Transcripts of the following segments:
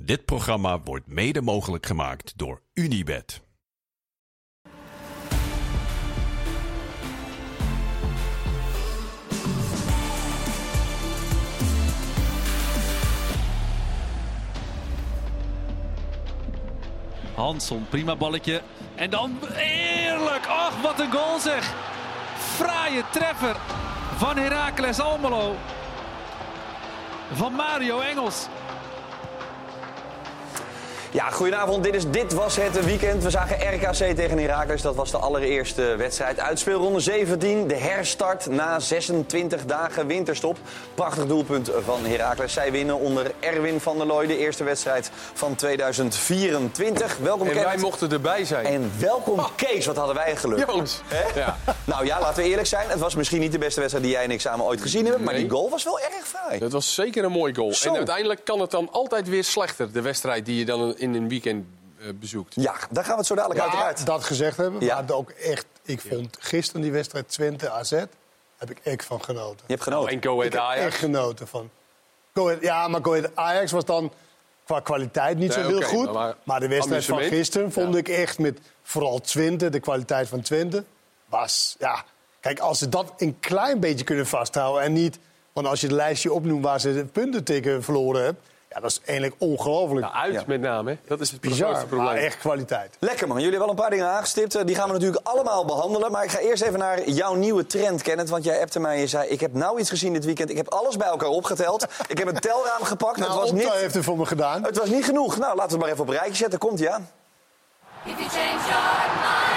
Dit programma wordt mede mogelijk gemaakt door Unibed. Hansson, prima balletje. En dan eerlijk. Ach, wat een goal zeg. Fraaie treffer van Heracles Almelo. Van Mario Engels. Ja, goedenavond. Dit, is, dit was het weekend. We zagen RKC tegen Heracles. Dat was de allereerste wedstrijd. Uitspeelronde 17. De herstart na 26 dagen winterstop. Prachtig doelpunt van Heracles. Zij winnen onder Erwin van der Looy. De eerste wedstrijd van 2024. Welkom En wij mochten erbij zijn. En welkom Kees. Wat hadden wij geluk. Jongens. Ja. Nou ja, laten we eerlijk zijn. Het was misschien niet de beste wedstrijd die jij en ik samen ooit gezien hebben. Maar die goal was wel erg fraai. Dat was zeker een mooi goal. Zo. En uiteindelijk kan het dan altijd weer slechter, de wedstrijd die je dan in een weekend eh, bezoekt. Ja, daar gaan we het zo dadelijk Maar uiteraard. dat gezegd hebben, Ja. maar ook echt, ik vond gisteren die wedstrijd Twente AZ, heb ik echt van genoten. Je hebt genoten. En Go ik Ahead heb Ajax. echt genoten van. Go Ahead- ja, maar Go Ahead Ajax was dan qua kwaliteit niet Nee, zo heel goed. maar- Maar, de wedstrijd van gisteren vond Ja. ik echt met vooral Twente, de kwaliteit van Twente, was ja. Kijk, als ze dat een klein beetje kunnen vasthouden en niet, want als je het lijstje opnoemt waar ze de punten tegen verloren hebben, ja, dat is eigenlijk ongelooflijk. Ja, uit Ja. met name. hè. Dat is het grootste Bizar, probleem. maar echt kwaliteit. Lekker man, jullie hebben wel een paar dingen aangestipt. Eh, Die gaan we natuurlijk allemaal behandelen. Maar ik ga eerst even naar jouw nieuwe trend, Kenneth. Want jij appte mij en je zei, ik heb nou iets gezien dit weekend. Ik heb alles bij elkaar opgeteld. ik heb een telraam gepakt. Nou, het, was Opta niet, heeft het voor me gedaan. het was niet genoeg. Nou, laten we het maar even op een rijtje zetten. Komt ja. If you change your mind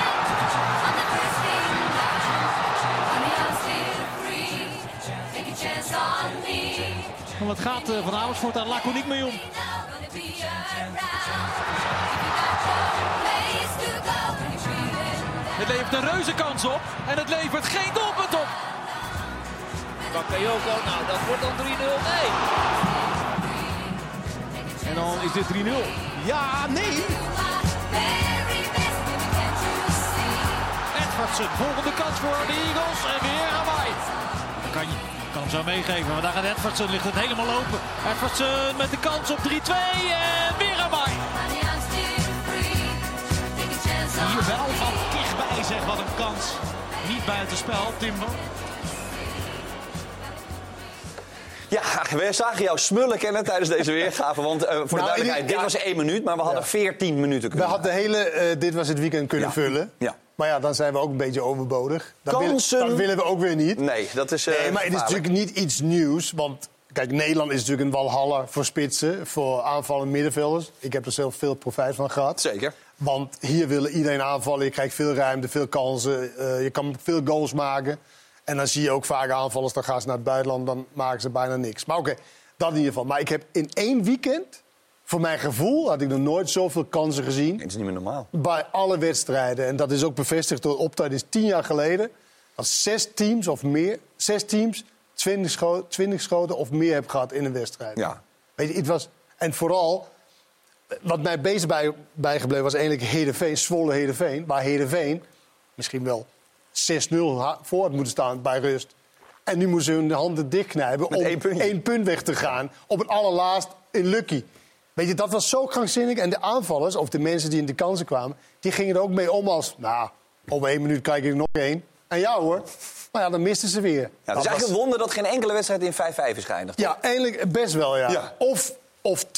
Wat gaat eh, Van Amersfoort daar laconiek mee om? Het levert een reuze kans op. En het levert geen doelpunt op. Bakayoko, nou dat wordt dan 3-0. Nee. En dan is dit 3-0. Ja, nee. Edvardsen, volgende kans voor de Eagles. En weer Hawaii. Dat kan je. Kan hem zo meegeven, maar daar gaat Edvardsen, ligt het helemaal open. Edvardsen met de kans op 3-2 en weer chance on Hier wel van dichtbij zeg, wat een kans. Niet buitenspel, Timber. Ja, we zagen jou smullen, Kenneth, tijdens deze weergave. Want eh, voor de Nou, duidelijkheid, dit ja. was één minuut. Maar we hadden 14 minuten We kunnen hadden de hele eh, Dit was het weekend kunnen Ja. vullen. Ja. Maar ja, dan zijn we ook een beetje overbodig. Dat, willen, Kansen- dat willen we ook weer niet. Nee, dat is. eh, Nee, maar het is natuurlijk niet iets nieuws. Want kijk, Nederland is natuurlijk een walhalla voor spitsen. Voor aanvallende middenvelders. Ik heb er zelf veel profijt van gehad. Zeker. Want hier willen iedereen aanvallen. Je krijgt veel ruimte, veel kansen. eh, je kan veel goals maken. En dan zie je ook vaak aanvallers, dan gaan ze naar het buitenland. Dan maken ze bijna niks. Maar oké, dat in ieder geval. Maar ik heb in één weekend, voor mijn gevoel, had ik nog nooit zoveel kansen gezien Het is niet meer normaal. bij alle wedstrijden. En dat is ook bevestigd door is tien jaar geleden. Dat zes teams of meer, zes teams, twintig, scho 20 schoten of meer heb gehad in een wedstrijd. Ja. Weet je, het was, en vooral, wat mij bezig bij, bijgebleven was eigenlijk Heerenveen, Zwolle Heerenveen. Waar Heerenveen misschien wel 6-0 ha- voor had moeten staan bij rust. En nu moeten ze hun handen dichtknijpen om één punt weg te gaan. Op het allerlaatst in Lucky. Weet je, dat was zo krankzinnig. En de aanvallers, of de mensen die in de kansen kwamen... die gingen er ook mee om als... nou, over één minuut krijg ik er nog één. En ja hoor. Maar ja, dan misten ze weer. Ja, het Dat is eigenlijk was- een wonder dat geen enkele wedstrijd in 5-5 is geëindigd. Ja, eigenlijk best wel, ja. Ja. Of, of 10-2.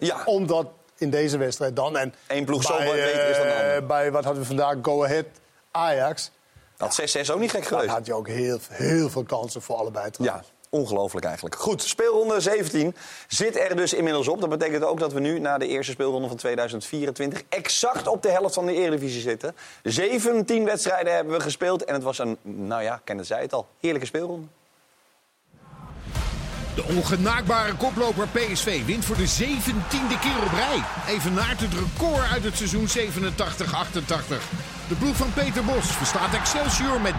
Ja. Omdat in deze wedstrijd dan... En Eén ploeg zo wat beter is dan de eh, ander. Bij, wat hadden we vandaag? Go Ahead, Ajax. Dat 6-6 ook niet gek Daar geweest. had je ook heel, heel veel kansen voor allebei. Ja, trouwens. Ongelooflijk eigenlijk. Goed, speelronde 17 zit er dus inmiddels op. Dat betekent ook dat we nu na de eerste speelronde van 2024 exact op de helft van de Eredivisie zitten. 17 wedstrijden hebben we gespeeld en het was een, nou ja, Kenneth zei het al, heerlijke speelronde. De ongenaakbare koploper PSV wint voor de zeventiende keer op rij. Evenaart het record uit het seizoen 87-88. De ploeg van Peter Bos verstaat Excelsior met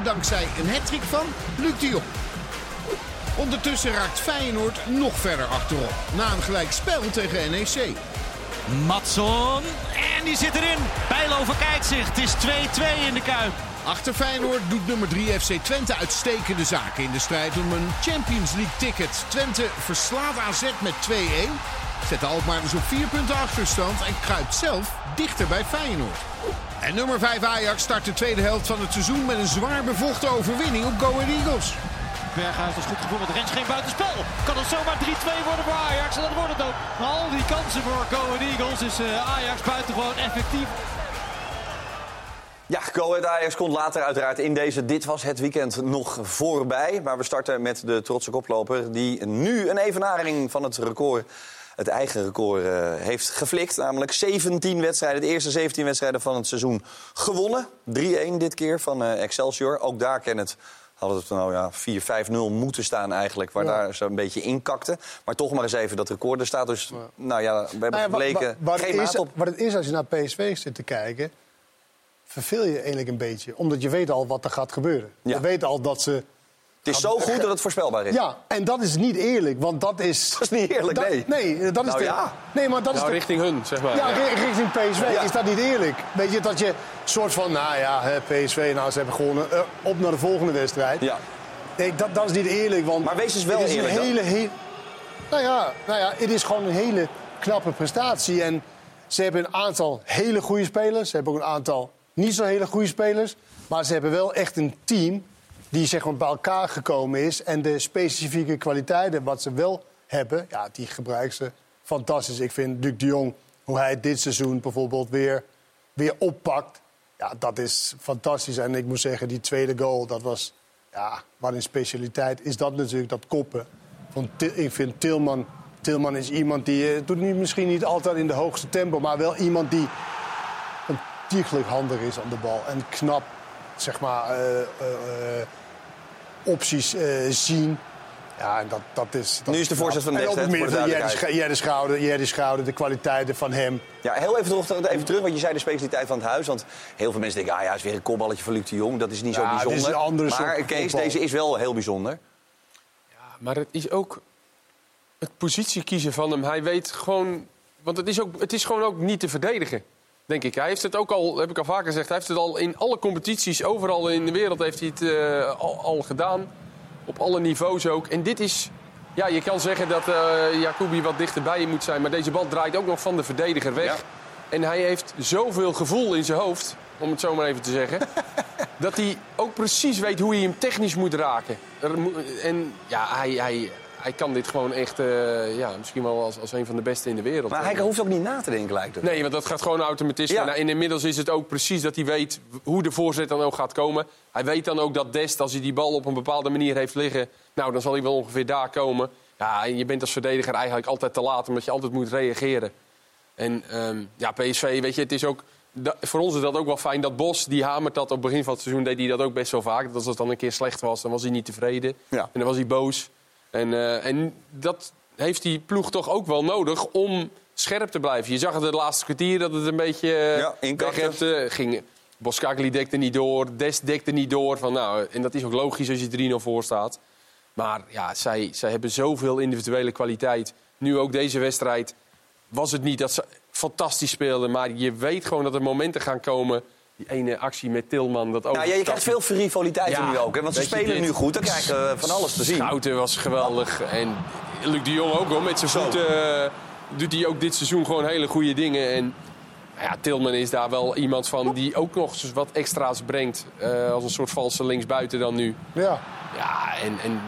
3-1 dankzij een hattrick van Luc de. Ondertussen raakt Feyenoord nog verder achterop. Na een gelijk spel tegen NEC. Matson. En die zit erin. Bijlover kijkt zich. Het is 2-2 in de Kuip. Achter Feyenoord doet nummer 3 FC Twente uitstekende zaken in de strijd om een Champions League ticket. Twente verslaat AZ met 2-1 zet de Alkmaarders op vier punten achterstand en kruipt zelf dichter bij Feyenoord. En nummer 5 Ajax start de tweede helft van het seizoen met een zwaar bevochten overwinning op Go Ahead Eagles. Berghuis is goed gevoeld, want Rens geen buitenspel. Kan het zomaar 3-2 worden voor Ajax? En dat wordt het ook. Al die kansen voor Go Eagles is eh, Ajax buitengewoon effectief. Ja, Go Ajax komt later uiteraard in deze Dit Was Het Weekend nog voorbij. Maar we starten met de trotse koploper die nu een evenaring van het record... het eigen record eh, heeft geflikt. Namelijk 17 wedstrijden, de eerste 17 wedstrijden van het seizoen gewonnen. 3-1 dit keer van eh, Excelsior. Ook daar ken het hadden het nou ja, 4-5-0 moeten staan eigenlijk, waar daar ze een beetje inkakte. Maar toch maar eens even dat record. Er staat dus, nou ja, we hebben Nou wa- gebleken, wa- wat, geen het is, maat op. wat het is als je naar PSV zit te kijken, verveel je eigenlijk een beetje. Omdat je weet al wat er gaat gebeuren. Je weet al dat ze... Het is zo goed dat het voorspelbaar is. Ja, en dat is niet eerlijk, want dat is... Dat is niet eerlijk, dat- nee. Nee, dat is Nou de, ja. nee, maar dat is Nou, de, richting hun, zeg maar. Ja, ri- richting PSV Ja. is dat niet eerlijk. Weet je, dat je soort van, nou ja, hè, PSV, nou, ze hebben gewonnen, eh, op naar de volgende wedstrijd. Ja. Nee, dat, dat is niet eerlijk, want... Maar wees dus wel het is eerlijk Een hele, he- nou, ja, nou ja, het is gewoon een hele knappe prestatie. En ze hebben een aantal hele goede spelers. Ze hebben ook een aantal niet zo hele goede spelers. Maar ze hebben wel echt een team die zeg maar, bij elkaar gekomen is. En de specifieke kwaliteiten wat ze wel hebben, ja, die gebruiken ze fantastisch. Ik vind Luc de Jong, hoe hij dit seizoen bijvoorbeeld weer, weer oppakt. Ja, dat is fantastisch. En ik moet zeggen, die tweede goal, dat was... Ja, wat een specialiteit is dat natuurlijk, dat koppen. Van Til- ik vind Tilman... Tilman is iemand die... eh, doet niet, misschien niet altijd in de hoogste tempo... maar wel iemand die ontiegelijk handig is aan de bal. En knap, zeg maar, eh, eh, opties eh, zien. Ja, en dat, dat is... Dat Nu is de voorzet van En het de midden, Jerry Schouder, Jerry Schouder, de kwaliteiten van hem. Ja, heel even terug, even terug, want je zei de specialiteit van het huis. Want heel veel mensen denken, ah ja, is weer een kopballetje van Luc de Jong. Dat is niet Ja, zo dit is bijzonder. een andere maar soort Kees, deze is wel heel bijzonder. Maar het is ook het positie kiezen van hem. Hij weet gewoon. Want het is, ook, het is gewoon ook niet te verdedigen. Denk ik. Hij heeft het ook al, heb ik al vaker gezegd, hij heeft het al in alle competities, overal in de wereld heeft hij het eh, al, al gedaan. Op alle niveaus ook. En dit is. Ja, je kan zeggen dat eh Jacobi wat dichterbij je moet zijn. Maar deze bal draait ook nog van de verdediger weg. Ja. En hij heeft zoveel gevoel in zijn hoofd, om het zo maar even te zeggen. dat hij ook precies weet hoe hij hem technisch moet raken. En ja, hij, hij, hij kan dit gewoon echt, eh, ja, misschien wel als, als een van de beste in de wereld. Maar hij hoeft ook niet na te denken, lijkt het. Nee, want dat gaat gewoon automatisme. Ja. Nou, en inmiddels is het ook precies dat hij weet hoe de voorzet dan ook gaat komen. Hij weet dan ook dat Dest, als hij die bal op een bepaalde manier heeft liggen... nou, dan zal hij wel ongeveer daar komen. Ja, en je bent als verdediger eigenlijk altijd te laat, omdat je altijd moet reageren. En ehm, ja, PSV, weet je, het is ook... da- voor ons is dat ook wel fijn. Dat Bos, die hamert dat op het begin van het seizoen, deed hij dat ook best wel vaak. Dat als het dan een keer slecht was, dan was hij niet tevreden. Ja. En dan was hij boos. En, eh, en dat heeft die ploeg toch ook wel nodig om scherp te blijven. Je zag het het laatste kwartier dat het een beetje eh, Ja, wegrepte. ging. Boskakli dekte niet door, Dest dekte niet door. Van, nou, en dat is ook logisch als je 3-0 voor staat. Maar ja, zij, zij hebben zoveel individuele kwaliteit. Nu ook deze wedstrijd was het niet dat ze fantastisch speelden. Maar je weet gewoon dat er momenten gaan komen. Die ene actie met Tilman. Dat Nou, ja, je krijgt veel rivaliteit Ja, nu ook. Hè? Want ze spelen nu goed, dan krijg je eh, van alles te zien. Schouten was geweldig. En Luc de Jong ook hoor. Met zijn voeten eh, doet hij ook dit seizoen gewoon hele goede dingen. En ja, Tilman is daar wel iemand van die ook nog eens wat extra's brengt. eh, als een soort valse linksbuiten dan nu. Ja. Ja, en, en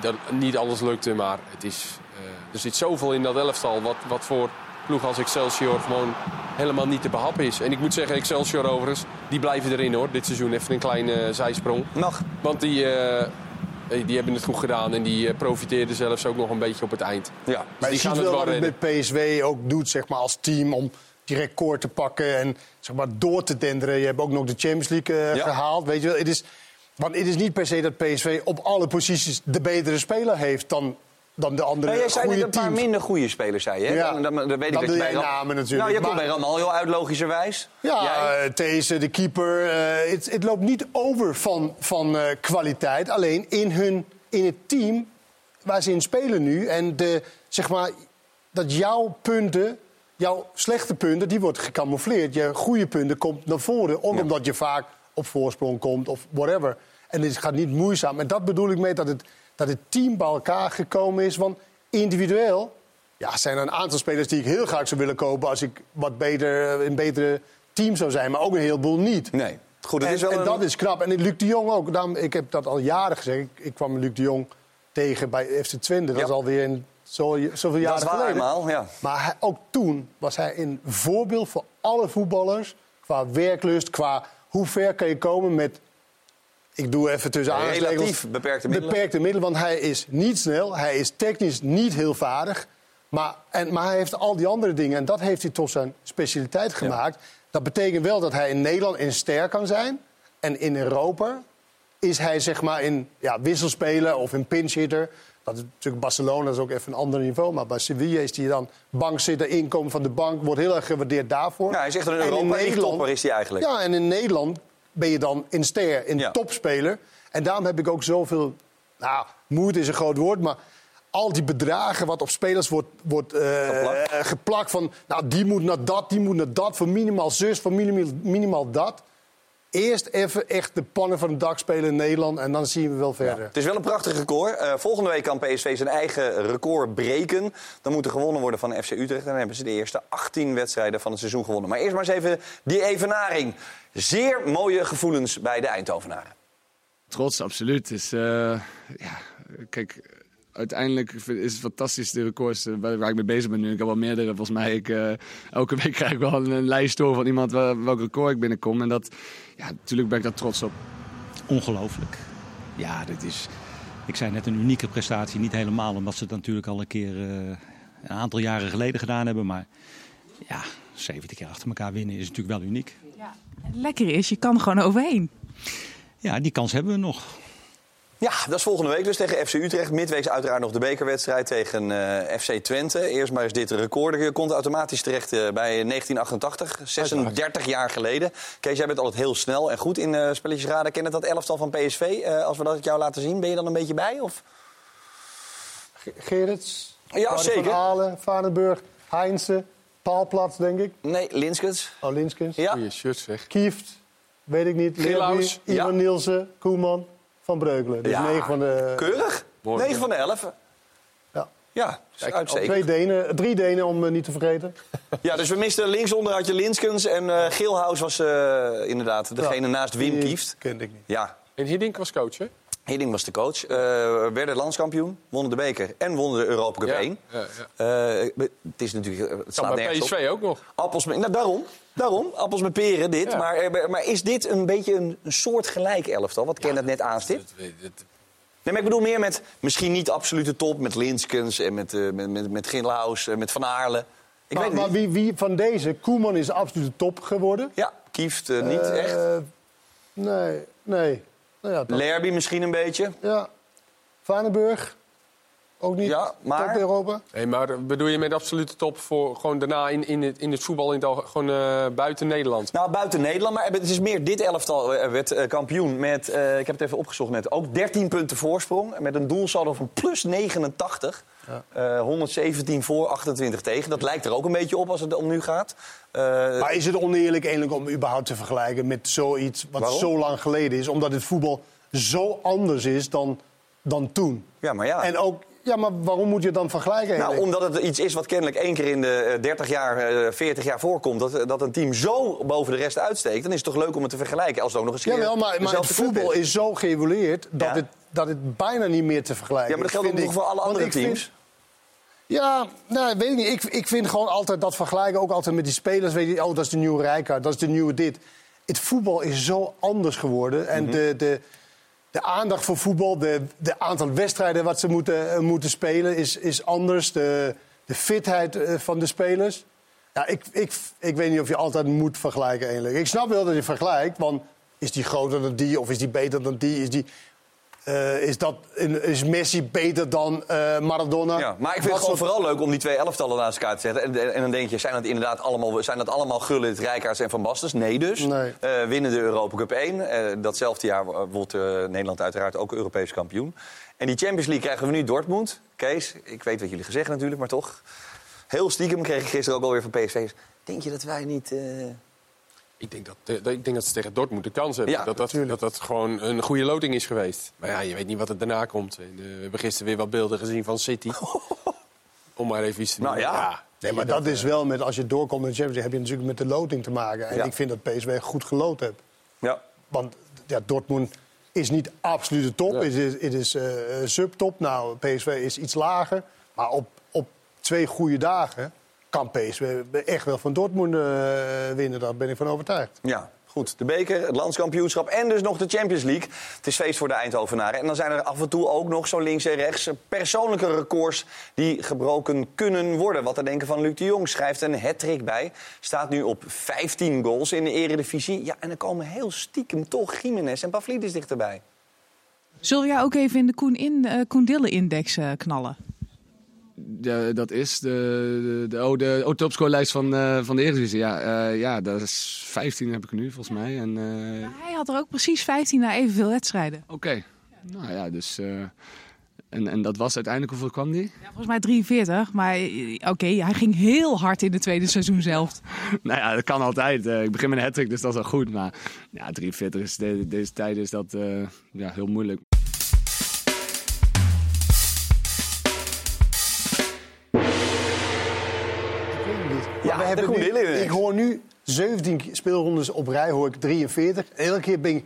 dat, niet alles lukte, maar het is, eh, er zit zoveel in dat elftal... wat, wat voor ploeg als Excelsior gewoon helemaal niet te behappen is. En ik moet zeggen, Excelsior overigens, die blijven erin hoor. Dit seizoen even een kleine zijsprong. Mag. Want die, eh, die hebben het goed gedaan en die eh, profiteerden zelfs ook nog een beetje op het eind. Ja. Maar die je gaan het wel wat het met PSV ook doet zeg maar, als team om die record te pakken en zeg maar, door te denderen. Je hebt ook nog de Champions League eh, Ja. gehaald. Weet je wel. Het is, want het is niet per se dat PSV op alle posities de betere speler heeft dan, dan de andere jij zei net een paar teams. minder goede spelers, zei je. Ja. Dan, dan, dan weet ik dat je bij namen natuurlijk, Nou, je komt bij Ramaljo uit, logischerwijs. Ja, deze, de keeper. eh, Het loopt niet over van, van eh, kwaliteit. Alleen in, hun, in het team waar ze in spelen nu. En de, zeg maar, dat jouw punten, jouw slechte punten, die wordt gecamoufleerd. Je goede punten komt naar voren. Ook omdat je vaak op voorsprong komt of whatever. En het gaat niet moeizaam. En dat bedoel ik mee dat het, dat het team bij elkaar gekomen is. Want individueel Ja, zijn er een aantal spelers die ik heel graag zou willen kopen... als ik wat beter, een betere team zou zijn, maar ook een heleboel niet. Nee. Goed, het En, is wel en een- dat is knap. En Luc de Jong ook. Daarom, ik heb dat al jaren gezegd. Ik, ik kwam Luc de Jong tegen bij FC Twente. Dat Ja. is alweer in zo, zoveel Dat jaren geleden. eenmaal, ja. Maar hij- ook toen was hij een voorbeeld voor alle voetballers. Qua werklust, qua hoe ver kan je komen met... Ik doe even tussen aanhalingstekens. relatief beperkte middelen. Beperkte middelen, want hij is niet snel. Hij is technisch niet heel vaardig. Maar, en, maar hij heeft al die andere dingen. En dat heeft hij tot zijn specialiteit gemaakt. Dat betekent wel dat hij in Nederland een ster kan zijn. En in Europa is hij zeg maar in ja, wisselspeler of in pinchhitter. Dat is natuurlijk Barcelona, dat is ook even een ander niveau. Maar bij Sevilla is hij dan bankzitter, inkomen van de bank. Wordt heel erg gewaardeerd daarvoor. Ja, hij is echt een En in Europa League Nederland- topper is hij eigenlijk. Ja, en in Nederland ben je dan een ster, een Ja. topspeler. En daarom heb ik ook zoveel... Nou, moeite is een groot woord, maar... Al die bedragen wat op spelers wordt, wordt Geplakt. eh, geplakt van... Nou, die moet naar dat, die moet naar dat, voor minimaal zus, voor minimaal, minimaal dat. Eerst even echt de pannen van het dak spelen in Nederland... en dan zien we wel verder. Het is wel een prachtig record. Eh, volgende week kan PSV zijn eigen record breken. Dan moet er gewonnen worden van FC Utrecht. En dan hebben ze de eerste 18 wedstrijden van het seizoen gewonnen. Maar eerst maar eens even die evenaring. Zeer mooie gevoelens bij de Eindhovenaren. Trots, absoluut. Dus, eh, ja, kijk, uiteindelijk is het fantastisch, de records eh, waar, waar ik mee bezig ben nu. Ik heb wel meerdere, volgens mij. Ik, eh, elke week krijg ik wel een, een lijst door van iemand waar, welk record ik binnenkom. En dat, ja, natuurlijk ben ik daar trots op. Ongelooflijk. Ja, dit is, ik zei net, een unieke prestatie. Niet helemaal, omdat ze het natuurlijk al een keer eh, een aantal jaren geleden gedaan hebben. Maar ja, 70 keer achter elkaar winnen is natuurlijk wel uniek. Het lekkere is, je kan er gewoon overheen. Ja, die kans hebben we nog. Ja, dat is volgende week dus tegen FC Utrecht. Midweeks uiteraard nog de bekerwedstrijd tegen eh, FC Twente. Eerst maar eens dit record. Je komt automatisch terecht eh, bij 1988, 36 jaar geleden. Kees, jij bent altijd heel snel en goed in eh, spelletjes raden. Ken je dat elftal van PSV? Eh, als we dat jou laten zien, ben je dan een beetje bij? Of? Ge- Gerrits, Ja, Barry zeker. Van Aalen, Varenburg, Heinze, Paalplats, denk ik. Nee, Linskens. Oh, Linskens. Ja. Goeie shirt zeg. Kieft, weet ik niet. Leerby, Ivan Ja. Nielsen, Koeman, Van Breukelen. Dus Ja, negen van de... Keurig. Mooi. 9 van de 11. Ja. Ja, Kijk, uitstekend. twee Denen, drie Denen om eh, niet te vergeten. Ja, dus we misten linksonder had je Linskens. En eh Geelhuis was eh, inderdaad degene Ja, naast Wim die Kieft. Kende ik niet. Ja, En Hiddink was coach, hè? Hidding was de coach. Eh werden landskampioen, wonnen de beker en wonnen de Europa Cup Ja, 1. ja, ja. Eh, het is natuurlijk, het Kan staat bij nergens op. PSV ook nog. Appels met, nou, daarom, daarom, appels met peren dit. Ja. Maar, eh, maar is dit een beetje een, een soort gelijk elftal, wat Ken het net aanstipt? Nee, maar ik bedoel meer met misschien niet absolute top, met Linskens en met, eh met, met, met Ginlaus, en met Van Aarle. Ik maar weet maar wie, wie van deze? Koeman is de absolute top geworden. Ja, Kieft eh, niet Eh, echt. Nee, nee. Nou ja, Lerby misschien een beetje. ja. Varenburg, ook niet Ja, maar- top Europa. Nee, maar bedoel je met absolute top voor gewoon daarna in, in, het, in het voetbal in het, gewoon eh, buiten Nederland? Nou, buiten Nederland, maar het is meer dit elftal eh, werd eh, kampioen met, eh, ik heb het even opgezocht net, ook 13 punten voorsprong. Met een doelsaldo van plus 89. Eh, 117 voor, 28 tegen. Dat lijkt er ook een beetje op als het om nu gaat. Eh, Maar is het oneerlijk eigenlijk om überhaupt te vergelijken met zoiets wat Waarom? zo lang geleden is? Omdat het voetbal zo anders is dan, dan toen. ja, maar ja. En ook, ja, maar waarom moet je het dan vergelijken? Nou, omdat het iets is wat kennelijk één keer in de eh, 30 jaar, eh, 40 jaar voorkomt. Dat, dat een team zo boven de rest uitsteekt. Dan is het toch leuk om het te vergelijken. Als het ook nog eens een keer Jawel, maar, maar het voetbal is zo geëvolueerd dat, Ja. het, dat het bijna niet meer te vergelijken Ja, maar dat is, geldt ook voor alle andere vind- teams. Ja, nou, weet ik niet. Ik, ik vind gewoon altijd dat vergelijken, ook altijd met die spelers. Weet je, oh, dat is de nieuwe Rijkaard, dat is de nieuwe dit. Het voetbal is zo anders geworden. En Mhm. de, de, de aandacht voor voetbal, de, de aantal wedstrijden wat ze moeten, eh, moeten spelen, is, is anders. De, de fitheid eh, van de spelers. Ja, ik, ik, ik weet niet of je altijd moet vergelijken eigenlijk. Ik snap wel dat je vergelijkt, want is die groter dan die of is die beter dan die? Is die... eh, is, dat, is Messi beter dan eh, Maradona? Ja, maar ik vind het gewoon soort- vooral leuk om die twee elftallen naast elkaar te zetten. En, en, dan denk je, zijn dat inderdaad allemaal, zijn dat allemaal Gullit, Rijkaards en Van Bastes? Nee dus. Nee. Eh, winnen de Europa Cup 1. Eh, datzelfde jaar wordt Nederland uiteraard ook Europees kampioen. En die Champions League krijgen we nu Dortmund. Kees, ik weet wat jullie gezegd natuurlijk, maar toch. Heel stiekem kreeg ik gisteren ook alweer van PSV. Denk je dat wij niet... eh, Ik denk dat, eh, dat- ik denk dat ze tegen Dortmund de kans hebben. Ja, dat, dat, dat dat gewoon een goede loting is geweest. Maar ja, je weet niet wat er daarna komt. En, eh, we hebben gisteren weer wat beelden gezien van City. Om maar even iets te Nou noemen. ja. Nee, maar dat is wel met als je doorkomt in de Champions League, heb je natuurlijk met de loting te maken. En Ja. ik vind dat PSV goed geloot heeft. Ja. Want ja, Dortmund is niet absolute top. Het is, het is eh, subtop. Nou, PSV is iets lager. Maar op, op twee goede dagen kan PSV echt wel van Dortmund eh, winnen. Daar ben ik van overtuigd. Ja, goed. De beker, het landskampioenschap en dus nog de Champions League. Het is feest voor de Eindhovenaren. En dan zijn er af en toe ook nog zo links en rechts persoonlijke records die gebroken kunnen worden. Wat te denken van Luc de Jong schrijft een hat bij. Staat nu op 15 goals in de eredivisie. Ja, en er komen heel stiekem toch Jiménez en Pavlidis dichterbij. Zullen we jou ook even in de Koen, in, eh, Koen Dille-index eh, knallen? Ja, dat is de, de, de, oh, de oh, topscorelijst van, eh, van de Eredivisie. Ja, eh, ja, dat is 15 heb ik nu volgens mij. En, eh, Hij had er ook precies 15 na evenveel wedstrijden. Oké, nou ja, dus... en, en dat was uiteindelijk, hoeveel kwam die? Ja, volgens mij 43, maar oké, hij ging heel hard in het tweede seizoen zelf. nou ja, dat kan altijd. Ik begin met een hat dus dat is wel goed. Maar ja, 43 is de, deze tijden is dat ja, heel moeilijk. Hebben nu- ik hoor nu 17 speelrondes op rij, hoor ik 43. En elke keer ben ik,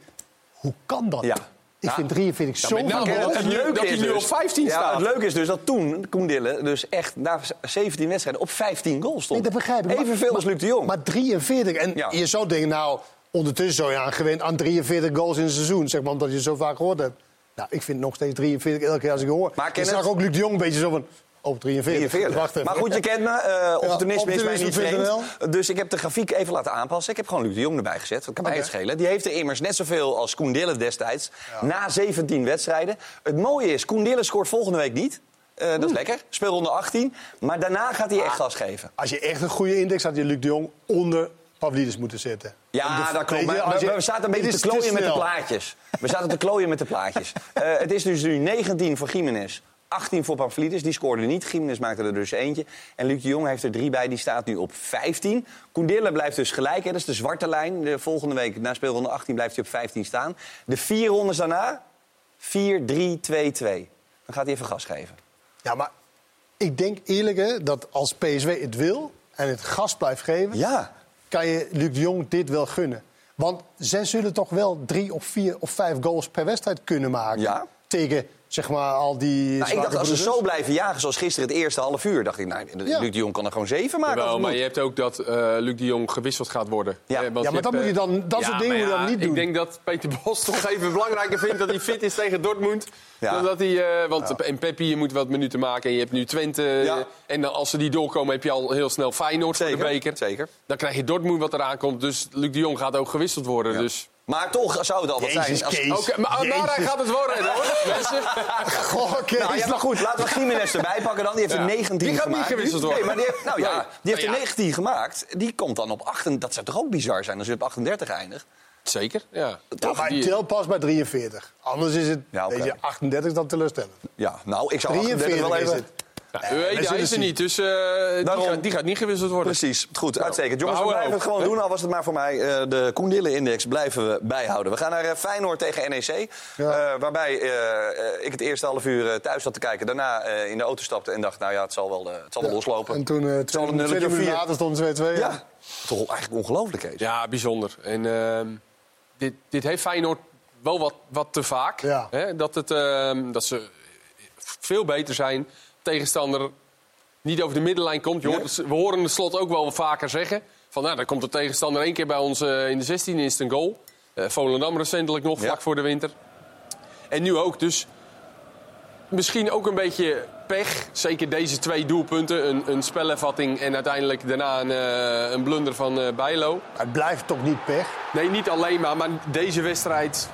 hoe kan dat? Ja. Ik Ja. vind 43 zo veel. dat Het hij nu- leuke dat hij nu dus- op 15 ja, staat. Het leuke is dus dat toen Koen Dille dus echt na 17 wedstrijden op 15 goals stond. Nee, dat begrijp ik. Maar- Evenveel als Luc de Jong. Maar 43. En Ja. je zou denken, nou, ondertussen zou je aan gewend aan 43 goals in een seizoen. Zeg maar, omdat je zo vaak gehoord hebt. Nou, ik vind nog steeds 43 elke keer als ik hoor. Maar ik zag ook Luc de Jong een beetje zo van, oh, 43. 43. Wacht even. Maar goed, je kent me. eh opportunisme is mij niet vreemd. Dus ik heb de grafiek even laten aanpassen. Ik heb gewoon Luc de Jong erbij gezet. Dat kan mij Oké. het schelen. Die heeft er immers net zoveel als Koen Dille destijds. Na 17 wedstrijden. Het mooie is, Koen Dille scoort volgende week niet. Eh, dat is lekker. Speelronde 18. Maar daarna gaat hij echt gas geven. Als je echt een goede index had, je Luc de Jong onder Pavlidis moeten zetten. Ja, de- dat klopt. Maar we, zaten een beetje te klooien met de plaatjes. We zaten te klooien met de plaatjes. Eh, het is dus nu 19 voor Jiménez. 18 voor Pavlidis, die scoorde niet. Jiménez maakte er dus eentje. En Luc de Jong heeft er drie bij, die staat nu op 15. Koendille blijft dus gelijk, hè. dat is de zwarte lijn. De volgende week, na speelronde 18, blijft hij op 15 staan. De vier rondes daarna, 4, 3, 2, 2. Dan gaat hij even gas geven. Ja, maar ik denk eerlijk hè, dat als PSV het wil en het gas blijft geven... Ja. kan je Luc de Jong dit wel gunnen. Want zij zullen toch wel drie of vier of vijf goals per wedstrijd kunnen maken. Ja. Tegen zeg maar al die. Nou, ik dacht, als ze broeders. zo blijven jagen zoals gisteren het eerste half uur... dacht ik, nou, Ja. Luc de Jong kan er gewoon zeven maken. Jawel, maar moet. je hebt ook dat eh, Luc de Jong gewisseld gaat worden. Ja. Eh, want Ja, maar je dat moet je eh, dan- dat soort dingen moet je dan niet doen. Ik denk dat Peter Bos toch even belangrijker vindt dat hij fit is tegen Dortmund. Ja. Dan dat hij, eh, want en Peppi, je moet wat minuten maken. En je hebt nu Twente. Ja. En dan, als ze die doorkomen, heb je al heel snel Feyenoord voor de Zeker, beker. zeker. Dan krijg je Dortmund wat eraan komt. Dus Luc de Jong gaat ook gewisseld worden. Dus... Maar toch zou het al wat Jezus, zijn. Als, Kees. Oké, maar, maar hij gaat het worden, hoor, mensen. Goh, Kees. Nou ja, maar goed, laten we Jiménez erbij pakken dan. Die heeft er Ja. 19 Die gaat niet gewisseld worden. Nee, maar die heeft, nou ja, die heeft er Nou ja. 19 gemaakt. Die komt dan op 38. Dat zou toch ook bizar zijn als je op 38 eindigt? Zeker, ja. Ja, maar Die- tel pas bij 43. Anders is het. Ja, oké. weet je, 38 is dan teleurstellend. Ja, nou, ik zou 38 wel 43 is even... het. Ja, we Ueda zullen is er niet, dus eh, die, gaat, die gaat niet gewisseld worden. Precies, goed, uitstekend. we Jongens, we blijven het gewoon doen, al was het maar voor mij. Eh, de Koendille-index blijven we bijhouden. We gaan naar eh, Feyenoord tegen NEC. Ja. Eh, waarbij eh, eh, ik het eerste half uur eh, thuis zat te kijken. Daarna eh, in de auto stapte en dacht, nou ja, het zal wel, eh, het zal wel loslopen. En toen, uh, zal twee, een minuut vier. later stond 2-2. Ja, toch eigenlijk ongelooflijk, Kees. Ja, bijzonder. En ehm, dit, dit heeft Feyenoord wel wat, wat te vaak. Ja. Hè? Dat, het, ehm, dat ze veel beter zijn. Tegenstander niet over de middenlijn komt. Je hoort, we horen de slot ook wel vaker zeggen. Van, nou, dan komt de tegenstander één keer bij ons eh, in de 16 is het een goal. Eh Volendam recentelijk nog, vlak voor de winter. En nu ook. Dus misschien ook een beetje pech. Zeker deze twee doelpunten. Een, een spelervatting en uiteindelijk daarna een, eh, een blunder van eh Bijlo. Het blijft toch niet pech. Nee, niet alleen maar, maar deze wedstrijd.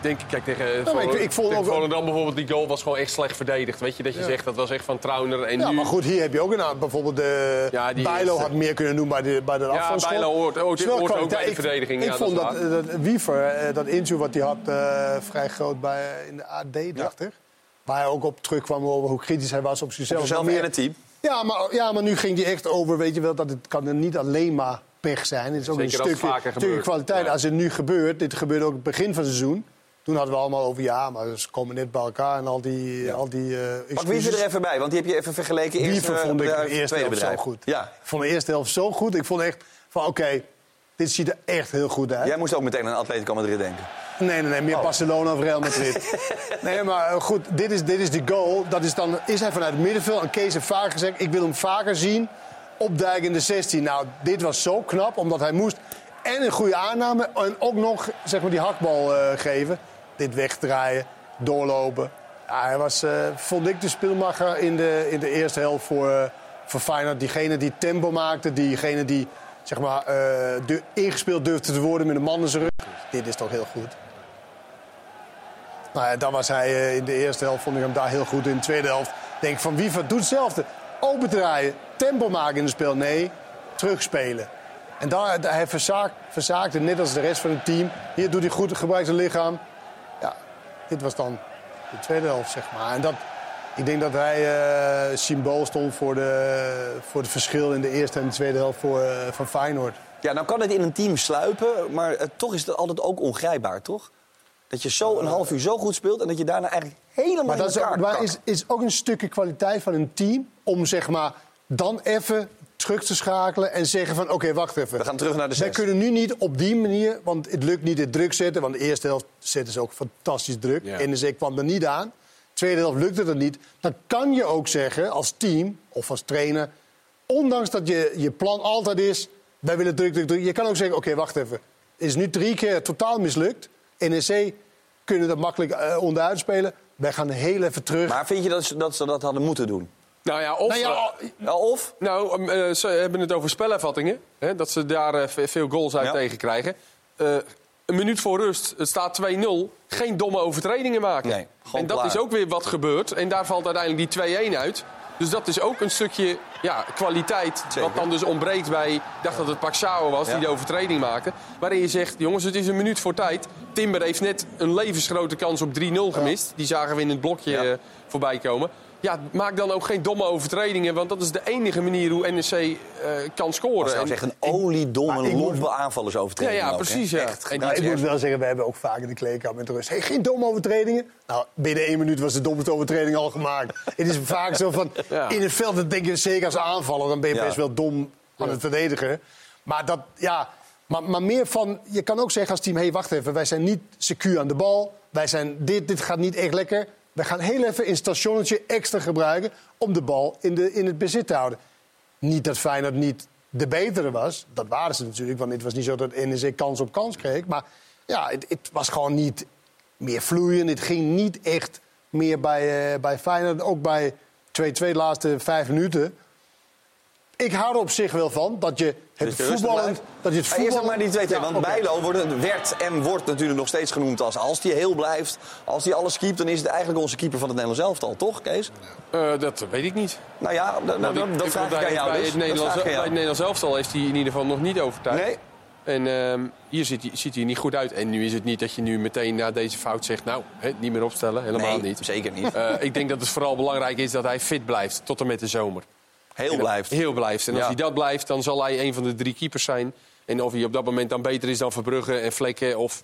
Denk ik, kijk tegen, maar ik- Volendam- ik vond tegen ook- Volendam bijvoorbeeld, die goal was gewoon echt slecht verdedigd. Weet je, dat je zegt dat was echt van Trauner. En Ja, nu, maar goed, hier heb je ook een aantal. Bijvoorbeeld de Ja, Bijlo had meer kunnen doen bij de, bij de Ja. Bijlo hoort- ook bij de Ik- verdediging, Ik ja, vond dat dat, is dat, Wiever, eh, dat interview wat hij had, eh, vrij groot bij, in de AD, dacht ik. Waar hij ook op terugkwam over hoe kritisch hij was op zichzelf. Zelf Maar meer- en het team. Ja maar, ja, maar nu ging hij echt over, weet je wel, dat het kan er niet alleen maar pech zijn. Het is ook Zeker een stukje, kwaliteit. Ja. Als het nu gebeurt, dit gebeurde ook het begin van het seizoen. Toen hadden we allemaal over ja, maar ze komen net bij elkaar en al die... Al die eh, Pak wie er even bij, want die heb je even vergeleken. Eerste Wiever vond ik de eerste helft zo bedrijf. goed. Ja. Ik vond de eerste helft zo goed. Ik vond echt van oké, dit ziet er echt heel goed uit. Jij moest ook meteen aan Atletico Madrid denken. Nee, nee, nee, meer Barcelona of Real Madrid. nee, maar eh, goed, dit is, dit is de goal. Dat is dan is hij vanuit het middenveld. En Kees heeft vaak gezegd, ik wil hem vaker zien opduiken in de 16. Nou, dit was zo knap, omdat hij moest en een goede aanname... en ook nog zeg maar, die hakbal eh, geven. Dit wegdraaien, doorlopen. Hij was, eh, vond ik, de speelmacher in de, in de eerste helft voor, eh, voor Feyenoord. Diegene die tempo maakte, diegene die zeg maar, eh, du- ingespeeld durfde te worden met een man in zijn rug. Dit is toch heel goed. Nou ja, dan was hij in de eerste helft, vond ik hem daar heel goed. In de tweede helft denk van Wiever doet hetzelfde. Opendraaien, tempo maken in het spel. Nee, terugspelen. En daar, hij verzaak, verzaakte, net als de rest van het team. Hier doet hij goed, gebruikt zijn lichaam. Dit was dan de tweede helft, zeg maar. En dat, ik denk dat hij eh, symbool stond voor de, voor het verschil in de eerste en de tweede helft voor, eh, van Feyenoord. Ja, nou kan het in een team sluipen, maar eh, toch is het altijd ook ongrijpbaar, toch? Dat je zo een half uur zo goed speelt en dat je daarna eigenlijk helemaal Maar dat is, ook, maar is, is ook een stukje kwaliteit van een team om zeg maar dan even terug te schakelen en zeggen van oké, wacht even. We gaan terug naar de Wij zes. kunnen nu niet op die manier, want het lukt niet het druk zetten. Want de eerste helft zetten ze ook fantastisch druk. Ja. En NEC kwam er niet aan. Tweede helft lukte het niet. Dan kan je ook zeggen als team of als trainer, ondanks dat je, je plan altijd is, wij willen druk, druk, druk. Je kan ook zeggen, oké, wacht even. Het is nu drie keer totaal mislukt. NEC kunnen dat makkelijk eh, onderuit spelen. Wij gaan heel even terug. Maar vind je dat dat ze dat hadden moeten doen? Nou ja, of... Nou ja, eh, of? Nou, eh, ze hebben het over spelervattingen. Hè, dat ze daar eh, ve- veel goals uit Ja. tegen krijgen. Eh, een minuut voor rust, het staat 2-0. Geen domme overtredingen maken. Nee, gewoon en dat klaar. is ook weer wat gebeurd. En daar valt uiteindelijk die 2-1 uit. Dus dat is ook een stukje ja, kwaliteit. Zeker. Wat dan dus ontbreekt bij. Ik dacht dat het Paxao was Ja. die de overtreding maakte. Waarin je zegt: jongens, het is een minuut voor tijd. Timber heeft net een levensgrote kans op 3-0 gemist. Die zagen we in het blokje Ja. voorbij komen. Ja, maak dan ook geen domme overtredingen. Want dat is de enige manier hoe NEC eh, kan scoren. Dat is echt een oliedomme, lompe aanvallersovertreding. Ja, ja, ook, precies, ja. Echt. En Nou, ik moet wel zeggen, we hebben ook vaak in de kleedkamer met de rust. Hey, geen domme overtredingen. Nou, binnen één minuut was de domme overtreding al gemaakt. het is vaak zo van, Ja. in het veld dan denk je zeker als aanvaller... dan ben je Ja. best wel dom aan het verdedigen. Maar dat, ja... Maar, maar meer van, je kan ook zeggen als team... hé, hey, wacht even, wij zijn niet secuur aan de bal. Wij zijn, dit, dit gaat niet echt lekker. We gaan heel even een stationnetje extra gebruiken... om de bal in, de, in het bezit te houden. Niet dat Feyenoord niet de betere was. Dat waren ze natuurlijk, want het was niet zo dat NEC kans op kans kreeg. Maar ja, het, het was gewoon niet meer vloeiend. Het ging niet echt meer bij, eh, bij Feyenoord. Ook bij 2-2 de laatste vijf minuten. Ik hou er op zich wel van dat je het Dus voetballen... Dat je het Maar Eerst maar die 2-2. Ja, want oké. Bijlo wordt, werd en wordt natuurlijk nog steeds genoemd als... als die heel blijft, als die alles keept... dan is het eigenlijk onze keeper van het Nederlands elftal, toch, Kees? Eh, dat weet ik niet. Nou ja, dat ik- vraag ik bij- aan jou bij dus. Het Dat Nederlands, vraag ik aan bij het. Nederlands elftal heeft hij in ieder geval nog niet overtuigd. Nee, En ehm, hier ziet hij, ziet hij niet goed uit. En nu is het niet dat je nu meteen na deze fout zegt... nou, hè, niet meer opstellen. Helemaal nee niet. zeker niet. Eh, ik denk dat het vooral belangrijk is dat hij fit blijft tot en met de zomer. Heel blijft. Heel blijft. En als Ja. hij dat blijft, dan zal hij een van de drie keepers zijn. En of hij op dat moment dan beter is dan Verbrugge en Vlekken... Of,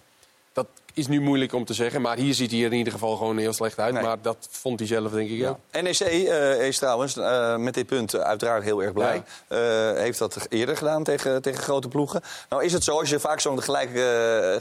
dat is nu moeilijk om te zeggen. Maar hier ziet hij er in ieder geval gewoon heel slecht uit. Nee. Maar dat vond hij zelf, denk ik ook. NEC eh, is trouwens eh, met dit punt uiteraard heel erg blij. Eh, heeft dat eerder gedaan tegen, tegen grote ploegen. Nou is het zo, als je vaak zo'n gelijk,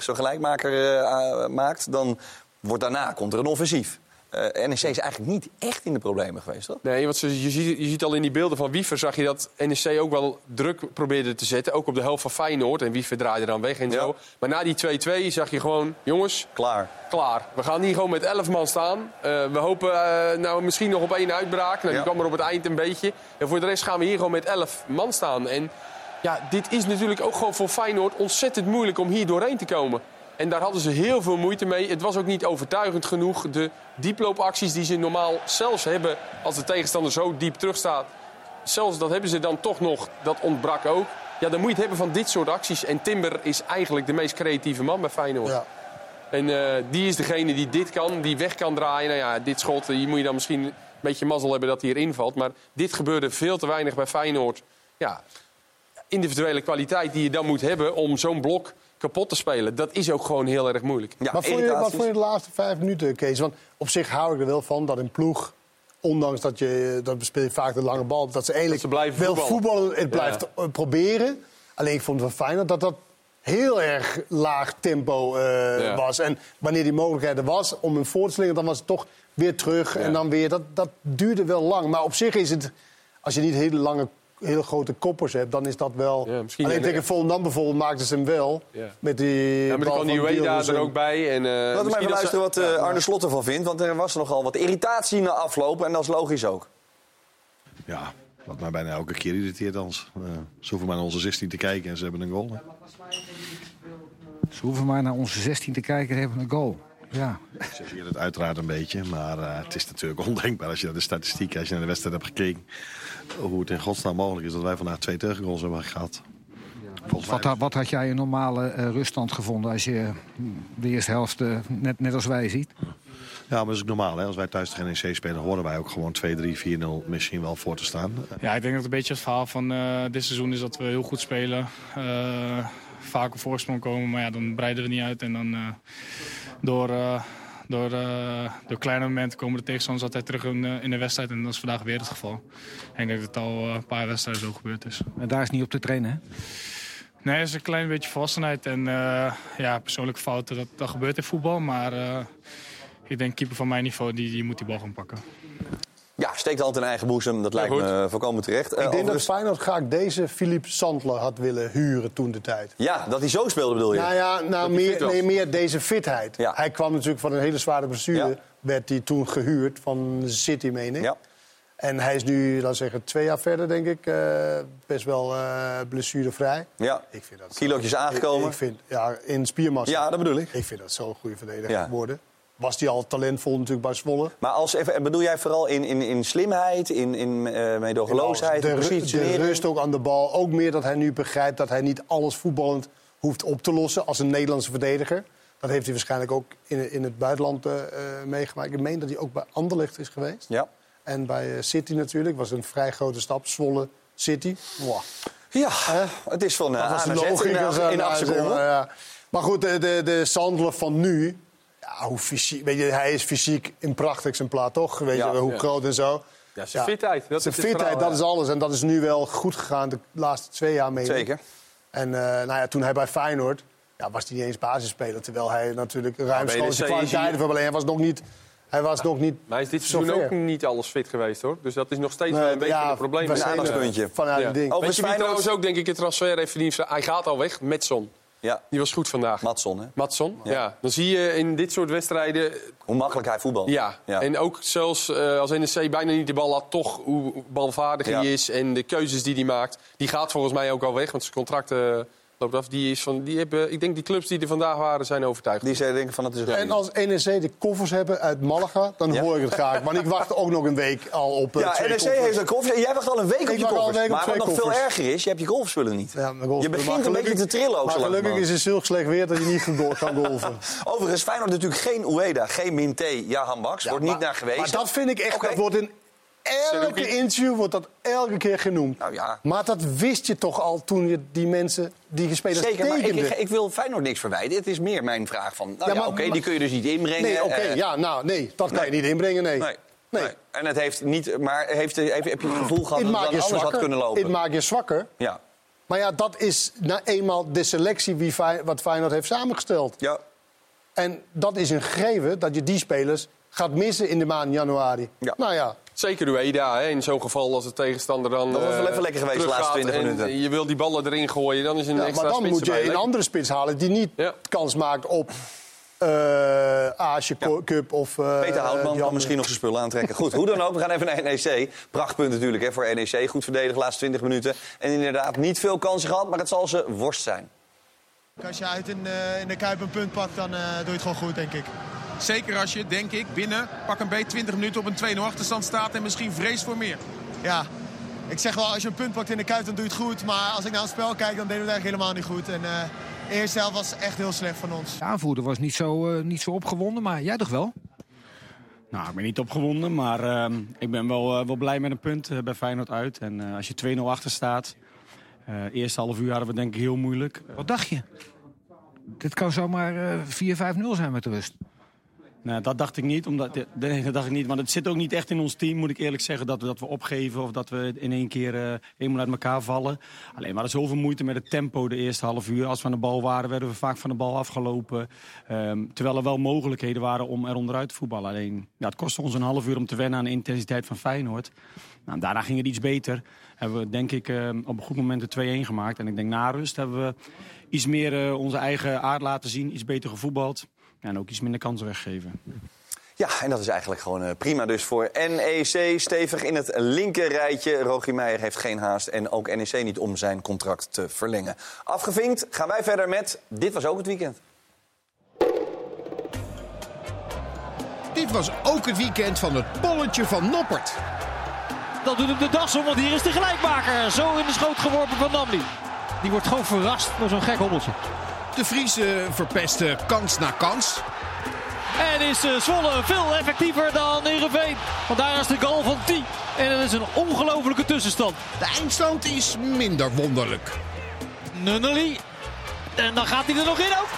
zo'n gelijkmaker maakt... dan wordt daarna komt er een offensief. Eh, NEC is eigenlijk niet echt in de problemen geweest, toch? Nee, want ze- je ziet, je ziet al in die beelden van Wiever... zag je dat NEC ook wel druk probeerde te zetten. Ook op de helft van Feyenoord. En Wiever draaide dan weg en Ja. zo. Maar na die 2-2 zag je gewoon... jongens, Klaar. klaar. We gaan hier gewoon met 11 man staan. Eh, we hopen eh, nou misschien nog op één uitbraak. Nou, Ja. Die kwam er op het eind een beetje. En voor de rest gaan we hier gewoon met 11 man staan. En ja, dit is natuurlijk ook gewoon voor Feyenoord ontzettend moeilijk om hier doorheen te komen. En daar hadden ze heel veel moeite mee. Het was ook niet overtuigend genoeg. De dieploopacties die ze normaal zelfs hebben als de tegenstander zo diep terugstaat. Zelfs dat hebben ze dan toch nog. Dat ontbrak ook. Ja, dan moet je het hebben van dit soort acties. En Timber is eigenlijk de meest creatieve man bij Feyenoord. Ja. En eh, die is degene die dit kan, die weg kan draaien. Nou ja, dit schot, hier moet je dan misschien een beetje mazzel hebben dat hij erin valt. Maar dit gebeurde veel te weinig bij Feyenoord. Ja, individuele kwaliteit die je dan moet hebben om zo'n blok kapot te spelen. Dat is ook gewoon heel erg moeilijk. Ja, wat, vond je, wat vond je de laatste vijf minuten, Kees? Want op zich hou ik er wel van dat een ploeg, ondanks dat je dat speel je vaak de lange bal, dat ze eigenlijk Dat ze blijven wel voetballen. voetballen, het blijft eh, proberen. Alleen ik vond het wel fijn dat dat heel erg laag tempo eh, Ja. was. En wanneer die mogelijkheid er was om hem voor te slingen, dan was het toch weer terug. En dan weer, dat, dat duurde wel lang. Maar op zich is het, als je niet hele lange, hele grote koppers hebt, dan is dat wel... Ja, misschien Alleen een- tegen Volendam bijvoorbeeld maakten ze hem wel. Ja. Met die Ja, maar dan kwam Ueda er ook bij. En, eh, Laten we even luisteren wat eh, Arne Slot ervan vindt. Want er was nogal wat irritatie na afloop. En dat is logisch ook. Ja, wat mij bijna elke keer irriteert ons. Eh ze hoeven maar naar onze 16 te kijken en ze hebben een goal. hè. Ze hoeven maar naar onze 16 te kijken en hebben een goal. Ja. Ik zeg het uiteraard een beetje, maar eh, het is natuurlijk ondenkbaar als je naar de statistiek, als je naar de wedstrijd hebt gekeken, hoe het in godsnaam mogelijk is dat wij vandaag twee tegengoals hebben gehad. Wat, had- wat had jij een normale eh, ruststand gevonden als je hm, de eerste helft eh, net, net als wij ziet? Ja, maar dat is ook normaal. Hè? Als wij thuis tegen NEC spelen, horen wij ook gewoon 2-3, 4-0 misschien wel voor te staan. Ja, ik denk dat een beetje het verhaal van eh, dit seizoen is dat we heel goed spelen. eh, vaak op voorsprong komen, maar ja, dan breiden we niet uit. En dan eh, door, eh, door, eh, door kleine momenten komen de tegenstanders altijd terug in, eh, in de wedstrijd. En dat is vandaag weer het geval. En ik denk dat het al eh, een paar wedstrijden zo gebeurd is. En daar is niet op te trainen, hè? Nee, het is een klein beetje volwassenheid. En ja, persoonlijke fouten, dat, dat gebeurt in voetbal. Maar ik denk keeper van mijn niveau, die, die moet die bal gaan pakken. Ja, steekt de hand in eigen boezem. Dat lijkt goed. me volkomen terecht. Ik denk dat overigens- Feyenoord graag deze Philippe Sandler had willen huren toen de tijd. Ja, dat hij zo speelde bedoel je? Nou ja, nou, meer, nee, meer deze fitheid. Ja. Hij kwam natuurlijk van een hele zware blessure. Ja. Werd hij toen gehuurd van City, meen ik. Ja. En hij is nu, laten zeggen, twee jaar verder, denk ik. eh, best wel eh blessurevrij. Ja. Ik vind dat Kilootjes aangekomen. Ik, ik vind, ja, in spiermassa. Ja, dat bedoel ik. Ik vind dat zo'n goede verdediger Ja. Was hij al talentvol natuurlijk bij Zwolle. Maar als, even, bedoel jij vooral in, in, in slimheid, in, in eh meedogenloosheid, de, ru- de rust ook aan de bal. Ook meer dat hij nu begrijpt dat hij niet alles voetballend hoeft op te lossen als een Nederlandse verdediger. Dat heeft hij waarschijnlijk ook in, in het buitenland eh, eh, meegemaakt. Ik meen dat hij ook bij Anderlecht is geweest. Ja. En bij City natuurlijk. was een vrij grote stap. Zwolle, City. Ja, het is van uh, Dat was in, in maar, goed, de, de, de Sandler van nu... Ja, hoe fysiek, weet je, hij is fysiek een prachtig exemplaar, toch? Weet Ja. je, hoe Ja. groot en zo. Ja, zijn fitheid. Dat Zijn fitheid, verhaal, dat ja. is alles. En dat is nu wel goed gegaan de laatste twee jaar mee. Zeker. En eh, nou ja, toen hij bij Feyenoord... Ja, was hij niet eens basisspeler. Terwijl hij natuurlijk ruimschoots NEC is kwaliteiten alleen Hij was nog niet... Hij was nog niet Maar hij is dit zo seizoen ook niet alles fit geweest, hoor. Dus dat is nog steeds Nee, wel een beetje ja, een probleem. Een aandachtspuntje. Vanuit Ja. ding. Weet je wie Feyenoord- trouwens ook, denk ik, het transfer heeft verdiend? Hij gaat al weg, Metson. Ja, Die was goed vandaag. Matson, hè? Matson, ja. Dan zie je in dit soort wedstrijden... Hoe makkelijk hij voetbalt. Ja, Ja. en ook zelfs eh, als NEC bijna niet de bal had... toch hoe balvaardig hij is en de keuzes die hij maakt. Die gaat volgens mij ook al weg, want zijn contract eh, loopt af. Die is van, die hebben, ik denk die clubs die er vandaag waren, zijn overtuigd. Die zei denken van het is En als NEC de koffers hebben uit Malaga, dan Ja. hoor ik het graag. Want ik wacht ook nog een week al op eh, Ja, twee NEC koffers. heeft een koffers. Jij wacht al een week op Ik je een koffers. week op Maar wat nog veel erger is, je hebt je golfspullen niet. Ja, mijn golf- Je maar begint een gelukkig- beetje te trillen ook Maar zo gelukkig is het zulk slecht weer dat je niet go- kan golven. Overigens, Feyenoord natuurlijk geen Ueda, geen Minté, Jahan Baks. Wordt niet maar, naar geweest. Maar dat vind ik echt, Oké. dat wordt in elke interview wordt dat elke keer genoemd. Nou ja. Maar dat wist je toch al toen je die mensen, die spelers Zeker, maar ik, ik, wil Feyenoord niks verwijten. Het is meer mijn vraag van, nou Ja, oké, die kun je dus niet inbrengen. Nee, oké, eh, ja, nou, nee, dat kan nee. je niet inbrengen, nee. Nee. Nee. nee. En het heeft niet, maar heeft, heeft, heb je het gevoel gehad dat het anders had kunnen lopen? Het maakt je zwakker. Ja. Maar ja, dat is nou eenmaal de selectie wie wat Feyenoord heeft samengesteld. ja. En dat is een gegeven dat je die spelers gaat missen in de maand januari. Ja. Nou ja, Zeker Ueda, hè, in zo'n geval als de tegenstander dan Dat was wel eh, even lekker geweest de laatste 20 en minuten. Je wil die ballen erin gooien, dan is een ja extra maar dan spits moet je erbij. een andere spits halen die niet Ja. kans maakt op eh Aasje Cup of... eh, Peter Houtman kan misschien nog zijn spullen aantrekken. Goed, hoe dan ook, we gaan even naar NEC. Prachtpunt natuurlijk hè, voor NEC. Goed verdedigd, laatste 20 minuten. En inderdaad niet veel kansen gehad, maar het zal ze worst zijn. Als je uit in, eh, in de Kuip een punt pakt, dan eh, doe je het gewoon goed, denk ik. Zeker als je, denk ik, binnen pak een beetje 20 minuten op een 2-0 achterstand staat en misschien vreest voor meer. Ja, ik zeg wel, als je een punt pakt in de Kuip, dan doe je het goed. Maar als ik naar het spel kijk, dan deden we het eigenlijk helemaal niet goed. En eh, de eerste helft was echt heel slecht van ons. De aanvoerder was niet zo, eh, niet zo opgewonden, maar jij toch wel? Nou, ik ben niet opgewonden, maar ehm, ik ben wel, eh, wel blij met een punt bij Feyenoord uit. En eh, als je 2-0 achter staat, eh eerste half uur hadden we denk ik heel moeilijk. Wat dacht je? dit kan zomaar eh 4-5-0 zijn met de rust. Nee, dat dacht ik niet. Omdat, nee, dat dacht ik niet. Want het zit ook niet echt in ons team, moet ik eerlijk zeggen, dat we, dat we opgeven of dat we in één keer eh helemaal uit elkaar vallen. Alleen we hadden zoveel moeite met het tempo de eerste half uur. Als we aan de bal waren, werden we vaak van de bal afgelopen. Ehm, terwijl er wel mogelijkheden waren om er onderuit te voetballen. Alleen, ja, het kostte ons een half uur om te wennen aan de intensiteit van Feyenoord. Nou, daarna ging het iets beter. Hebben we denk ik eh, op een goed moment de 2-1 gemaakt. En ik denk na rust hebben we iets meer eh, onze eigen aard laten zien. Iets beter gevoetbald. Ja, en ook iets minder kansen weggeven. Ja, en dat is eigenlijk gewoon eh, prima dus voor NEC. Stevig in het linker rijtje. Rogier Meijer heeft geen haast en ook NEC niet om zijn contract te verlengen. Afgevinkt gaan wij verder met Dit was ook het weekend. Dit was ook het weekend van het polletje van Noppert. Dat doet hem de das om, want hier is de gelijkmaker. Zo in de schoot geworpen van Namli. Die wordt gewoon verrast door zo'n gek hobbeltje. De Friese verpesten kans na kans. En is eh, Zwolle veel effectiever dan Heerenveen. Want daar is de goal van 10. En dat is een ongelofelijke tussenstand. De eindstand is minder wonderlijk. Nunnely. En dan gaat hij er nog in ook.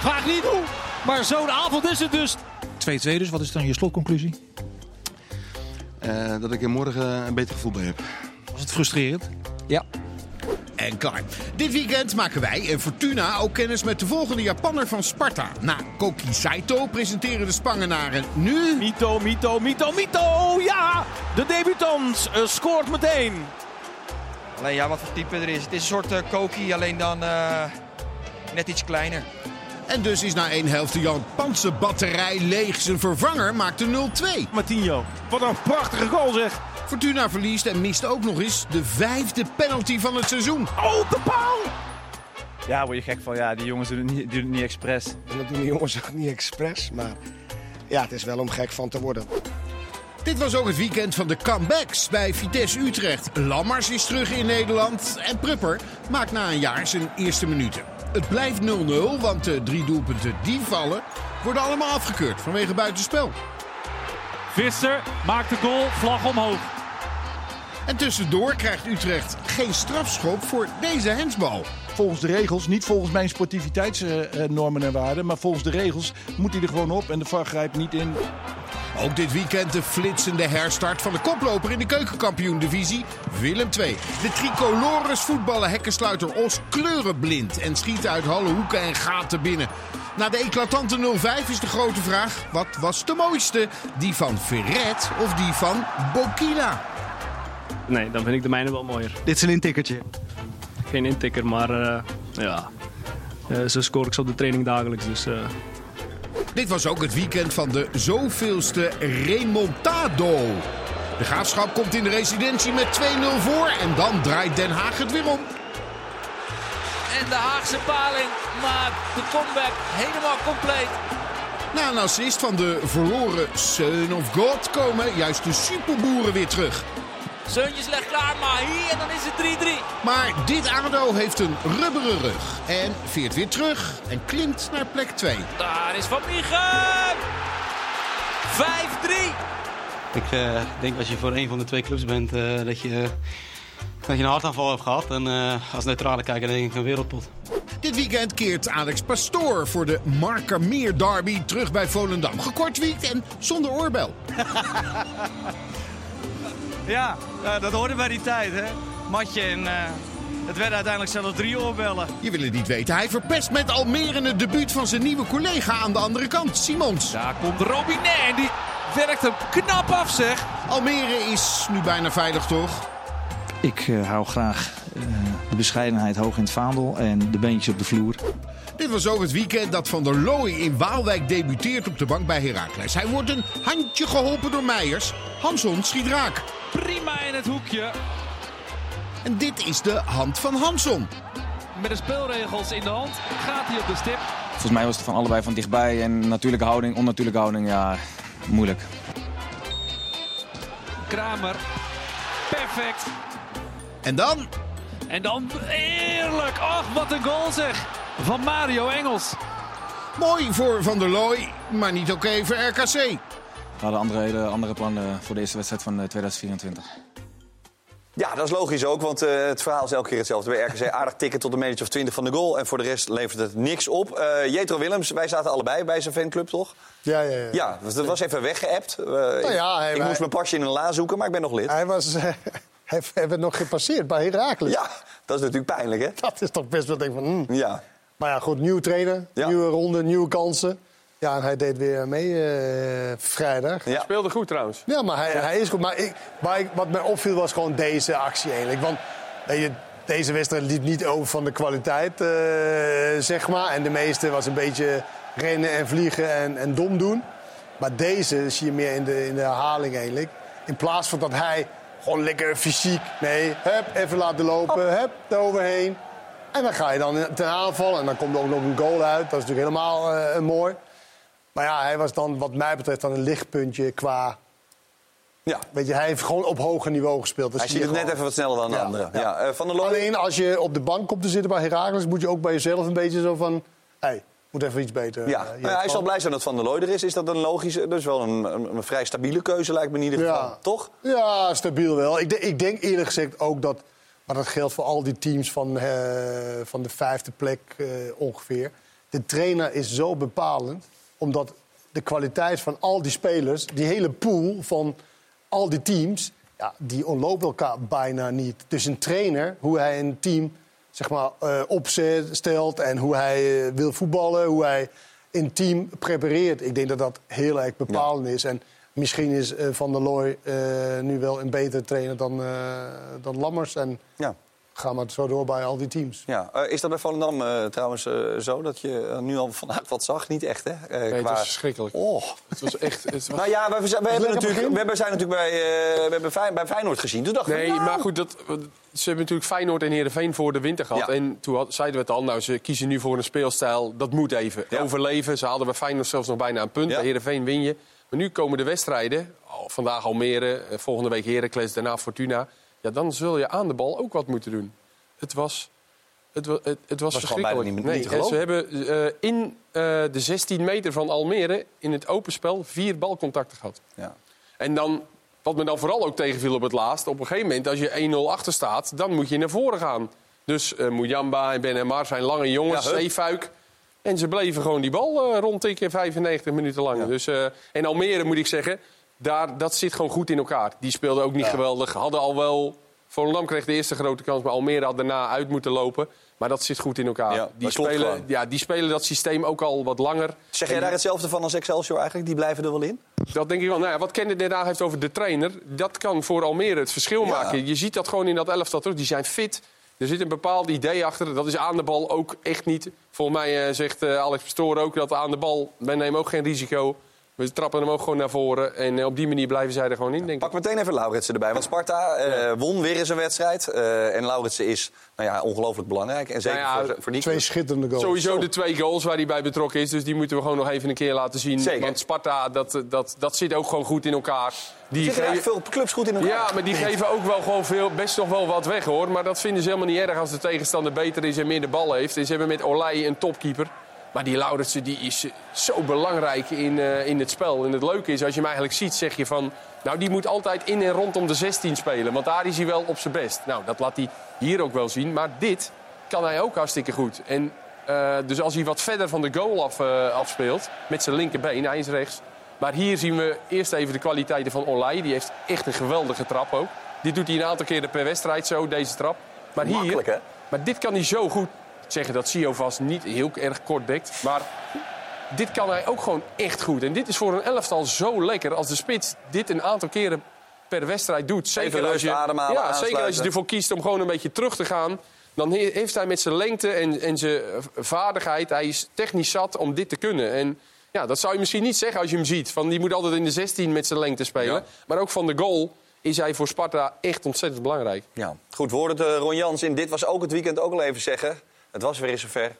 Vraag niet hoe. Maar zo'n avond is het dus. 2-2 dus, wat is dan je slotconclusie? Eh, dat ik er morgen een beter gevoel bij heb. Was het frustrerend? Ja. En klaar. Dit weekend maken wij en Fortuna ook kennis met de volgende Japanner van Sparta. Na Koki Saito presenteren de Spangenaren nu... Mito, Mito, Mito, Mito! Ja! De debutant eh, scoort meteen. Alleen ja, wat voor type er is. Het is een soort eh, Koki, alleen dan eh, net iets kleiner. En dus is na één helft de Jan Pansen batterij leeg. Zijn vervanger maakte 0-2. Martinho, wat een prachtige goal zeg. Fortuna verliest en mist ook nog eens de vijfde penalty van het seizoen. Oh, de paal! Ja, word je gek van. Ja, die jongens doen het niet, doen het niet expres. En dat doen de jongens ook niet expres, maar ja, het is wel om gek van te worden. Dit was ook het weekend van de comebacks bij Vitesse Utrecht. Lammers is terug in Nederland en Prupper maakt na een jaar zijn eerste minuten. Het blijft 0-0, want de drie doelpunten die vallen worden allemaal afgekeurd vanwege buitenspel. Visser maakt de goal, vlag omhoog. En tussendoor krijgt Utrecht geen strafschop voor deze hensbal. Volgens de regels, niet volgens mijn sportiviteitsnormen en waarden, maar volgens de regels moet hij er gewoon op en de VAR grijpt niet in. Ook dit weekend de flitsende herstart van de koploper in de keukenkampioen-divisie, Willem II. De tricolores voetballen hekkensluiter Os kleurenblind en schieten uit alle hoeken en gaten binnen. Na de eclatante 0-5 is de grote vraag, wat was de mooiste? Die van Verret of die van Bokila? Nee, dan vind ik de mijne wel mooier. Dit is een intikkertje. Geen intikker, maar eh, ja. Eh, zo scoor ik ze op de training dagelijks. Dus, eh, Dit was ook het weekend van de zoveelste remontado. De graafschap komt in de residentie met 2-0 voor en dan draait Den Haag het weer om. En de Haagse paling maakt de comeback helemaal compleet. Na een assist van de verloren Son of God komen juist de superboeren weer terug. Zeuntjes legt klaar, maar hier en dan is het 3-3. Maar dit ADO heeft een rubberen rug en veert weer terug en klimt naar plek 2. Daar is Van Miegen. 5-3. Ik eh, denk als je voor een van de twee clubs bent, eh, dat, je, dat je een hartaanval hebt gehad. En eh, als neutrale kijker denk ik een wereldpot. Dit weekend keert Alex Pastoor voor de Markermeer derby terug bij Volendam. Gekortwiekt en zonder oorbel. ja, eh, dat hoorde bij die tijd, hè? Matje en eh, het werden uiteindelijk zelfs drie oorbellen. Je wil het niet weten. Hij verpest met Almere het debuut van zijn nieuwe collega aan de andere kant, Simons. Daar komt Robinet en die werkt hem knap af, zeg. Almere is nu bijna veilig, toch? Ik eh, hou graag eh, de bescheidenheid hoog in het vaandel en de beentjes op de vloer. Dit was ook het weekend dat Van der Looy in Waalwijk debuteert op de bank bij Heracles. Hij wordt een handje geholpen door Meijers. Hanson schiet raak. Prima in het hoekje. En dit is de hand van Hanson. Met de speelregels in de hand gaat hij op de stip. Volgens mij was het van allebei van dichtbij. En natuurlijke houding, onnatuurlijke houding, ja, moeilijk. Kramer. Perfect. En dan? En dan eerlijk. Ach, wat een goal zeg. Van Mario Engels. Mooi voor Van der Looy, maar niet oké voor RKC. We hadden andere, hele andere plannen voor de eerste wedstrijd van eh, 2024. Ja, dat is logisch ook, want eh, het verhaal is elke keer hetzelfde. Bij RKC aardig tikken tot een manager of 20 van de goal. En voor de rest levert het niks op. Eh Jetro Willems, wij zaten allebei bij zijn fanclub, toch? Ja, ja, ja. Ja, dat was even weggeappt. Eh, Nou ja, hij- ik moest mijn pasje in een la zoeken, maar ik ben nog lid. Hij, was, hij hij werd nog gepasseerd bij Herakles. Ja, dat is natuurlijk pijnlijk, hè? Dat is toch best wel denk ik van... hmm. Ja. Maar ja, goed, nieuwe trainer, nieuwe ronde, nieuwe kansen. Ja, en hij deed weer mee eh, vrijdag. Ja. Speelde goed trouwens. Ja, maar hij, hij is goed. Maar, ik, maar ik- wat mij opviel was gewoon deze actie eigenlijk. Want weet je, deze wedstrijd liep niet over van de kwaliteit, eh, zeg maar. En de meeste was een beetje rennen en vliegen en, en dom doen. Maar deze zie je meer in de, in de herhaling eigenlijk. In plaats van dat hij gewoon lekker fysiek... Nee, hup, even laten lopen, hup, eroverheen. En dan ga je dan ten aanval en dan komt er ook nog een goal uit. Dat is natuurlijk helemaal eh, mooi. Maar ja, hij was dan wat mij betreft dan een lichtpuntje qua... Ja. Weet je, hij heeft gewoon op hoger niveau gespeeld. Dat Hij zie ziet je het net even wat sneller dan de Ja, anderen. ja. Ja. eh, van der Looy, Alleen als je op de bank komt te zitten bij Herakles... moet je ook bij jezelf een beetje zo van... Hey, moet even iets beter. ja. eh, Nou ja, hij zal blij zijn dat Van der Looy er is. Is dat een logische, dus wel een, een, een vrij stabiele keuze lijkt me in ieder geval. Ja. Toch? Ja, stabiel wel. Ik, de- ik denk eerlijk gezegd ook dat... Maar dat geldt voor al die teams van, eh, van de vijfde plek eh, ongeveer. De trainer is zo bepalend. Omdat de kwaliteit van al die spelers... die hele pool van al die teams... Ja, die ontlopen elkaar bijna niet. Dus een trainer, hoe hij een team zeg maar, eh, opzet, stelt... en hoe hij eh, wil voetballen, hoe hij een team prepareert... ik denk dat dat heel erg bepalend is. En misschien is eh, Van der Looy nu wel een betere trainer dan, dan Lammers. En Ja. Ga maar zo door bij al die teams. Ja. Eh, is dat bij Volendam eh, trouwens eh, zo dat je nu al vanuit wat zag? Niet echt, hè? Nee, het qua- was verschrikkelijk. Oh. Het was echt... Het was... Nou ja, we, we, hebben, natuurlijk, we hebben, zijn natuurlijk bij, we hebben bij Feyenoord gezien. Toen dachten we, Nee, nou, maar goed, dat, ze hebben natuurlijk Feyenoord en Heerenveen voor de winter gehad. Ja. En toen had- zeiden we het al, nou, ze kiezen nu voor een speelstijl. Dat moet even. Ja. Overleven. Ze hadden bij Feyenoord zelfs nog bijna een punt. Ja. Bij Heerenveen win je. Maar nu komen de wedstrijden. Oh, vandaag Almere, volgende week Heracles, daarna Fortuna. Ja, dan zul je aan de bal ook wat moeten doen. Het was... Het, het, het was, Was gewoon bijna verschrikkelijk. niet- nee, niet ze hebben eh, in eh, de 16 meter van Almere in het open spel vier balcontacten gehad. Ja. En dan, wat me dan vooral ook tegenviel op het laatst... op een gegeven moment, als je 1-0 achter staat... dan moet je naar voren gaan. Dus eh Mujamba en Ben Emar zijn lange jongens, Ja. Zeefuik. En ze bleven gewoon die bal rondtikken 95 minuten lang. Dus, eh, en Almere, moet ik zeggen, daar, dat zit gewoon goed in elkaar. Die speelden ook niet geweldig. Hadden al wel... Volendam kreeg de eerste grote kans, maar Almere had daarna uit moeten lopen. Maar dat zit goed in elkaar. Ja, die, spelen, ja, die spelen dat systeem ook al wat langer. Zeg jij daar hetzelfde van als Excelsior eigenlijk? Die blijven er wel in? dat denk ik wel. Nou ja, wat net aan heeft over de trainer, dat kan voor Almere het verschil Ja. maken. Je ziet dat gewoon in dat elftal terug. Die zijn fit. Er zit een bepaald idee achter. Dat is aan de bal ook echt niet. Volgens mij eh, zegt eh, Alex Pastoor ook dat aan de bal. Wij nemen ook geen risico. We trappen hem ook gewoon naar voren. En eh, op die manier blijven zij er gewoon in, denk ik. Pak meteen even Lauritsen erbij. Want Sparta eh, won weer eens een wedstrijd. Eh, en Lauritsen is nou ja, ongelooflijk belangrijk. En zeker Nou ja, voor, voor die Twee schitterende goals. Sowieso de twee goals waar hij bij betrokken is. Dus die moeten we gewoon nog even een keer laten zien. Zeker. Want Sparta, dat, dat, dat zit ook gewoon goed in elkaar. Die Zitten er geven- veel clubs goed in elkaar? Ja, maar die geven ook wel gewoon veel, best nog wel wat weg hoor. Maar dat vinden ze helemaal niet erg als de tegenstander beter is en meer de bal heeft. En ze hebben met Olij een topkeeper. Maar die Lauritsen die is zo belangrijk in, eh, in het spel. En het leuke is, als je hem eigenlijk ziet, zeg je van... Nou, die moet altijd in en rondom de 16 spelen. Want daar is hij wel op zijn best. Nou, dat laat hij hier ook wel zien. Maar dit kan hij ook hartstikke goed. En, eh, dus als hij wat verder van de goal af, eh, afspeelt, met zijn linkerbeen, hij is rechts... Maar hier zien we eerst even de kwaliteiten van Olij. Die heeft echt een geweldige trap ook. Dit doet hij een aantal keren per wedstrijd zo, deze trap. Maar hier, Makkelijk, hè? maar dit kan hij zo goed zeggen dat Sio vast niet heel erg kort dekt. Maar dit kan hij ook gewoon echt goed. En dit is voor een elftal zo lekker als de spits dit een aantal keren per wedstrijd doet. Zeker als je, ademhalen, ja, zeker als je ervoor kiest om gewoon een beetje terug te gaan. Dan he- heeft hij met zijn lengte en, en zijn eh, vaardigheid, hij is technisch zat om dit te kunnen. En ja, dat zou je misschien niet zeggen als je hem ziet. Van, die moet altijd in de 16 met zijn lengte spelen. Ja. Maar ook van de goal is hij voor Sparta echt ontzettend belangrijk. Ja. Goed, het, eh, Ron Jans in Dit Was Ook Het Weekend ook al even zeggen. Het was weer eens zover.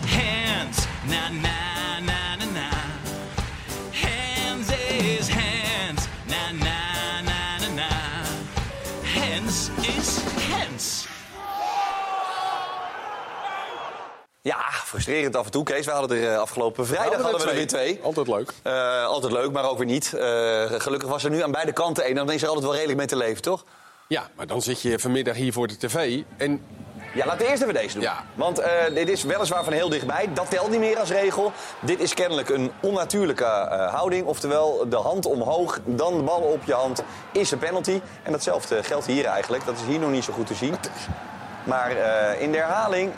Hands, na na na na na. Hands is hands, na na na na na. Hands is hands. Ja, frustrerend af en toe. Kees, we hadden er eh, afgelopen vrijdag hadden hadden we er weer twee. Altijd leuk. Eh, altijd leuk, maar ook weer niet. Eh, gelukkig was er nu aan beide kanten één. Dan is er altijd wel redelijk mee te leven, toch? Ja, maar dan zit je vanmiddag hier voor de tv en... Ja, laten we eerst even deze doen. Ja. Want eh, dit is weliswaar van heel dichtbij. Dat telt niet meer als regel. Dit is kennelijk een onnatuurlijke eh, houding. Oftewel, de hand omhoog, dan de bal op je hand, is een penalty. En datzelfde geldt hier eigenlijk. Dat is hier nog niet zo goed te zien. Maar eh, in de herhaling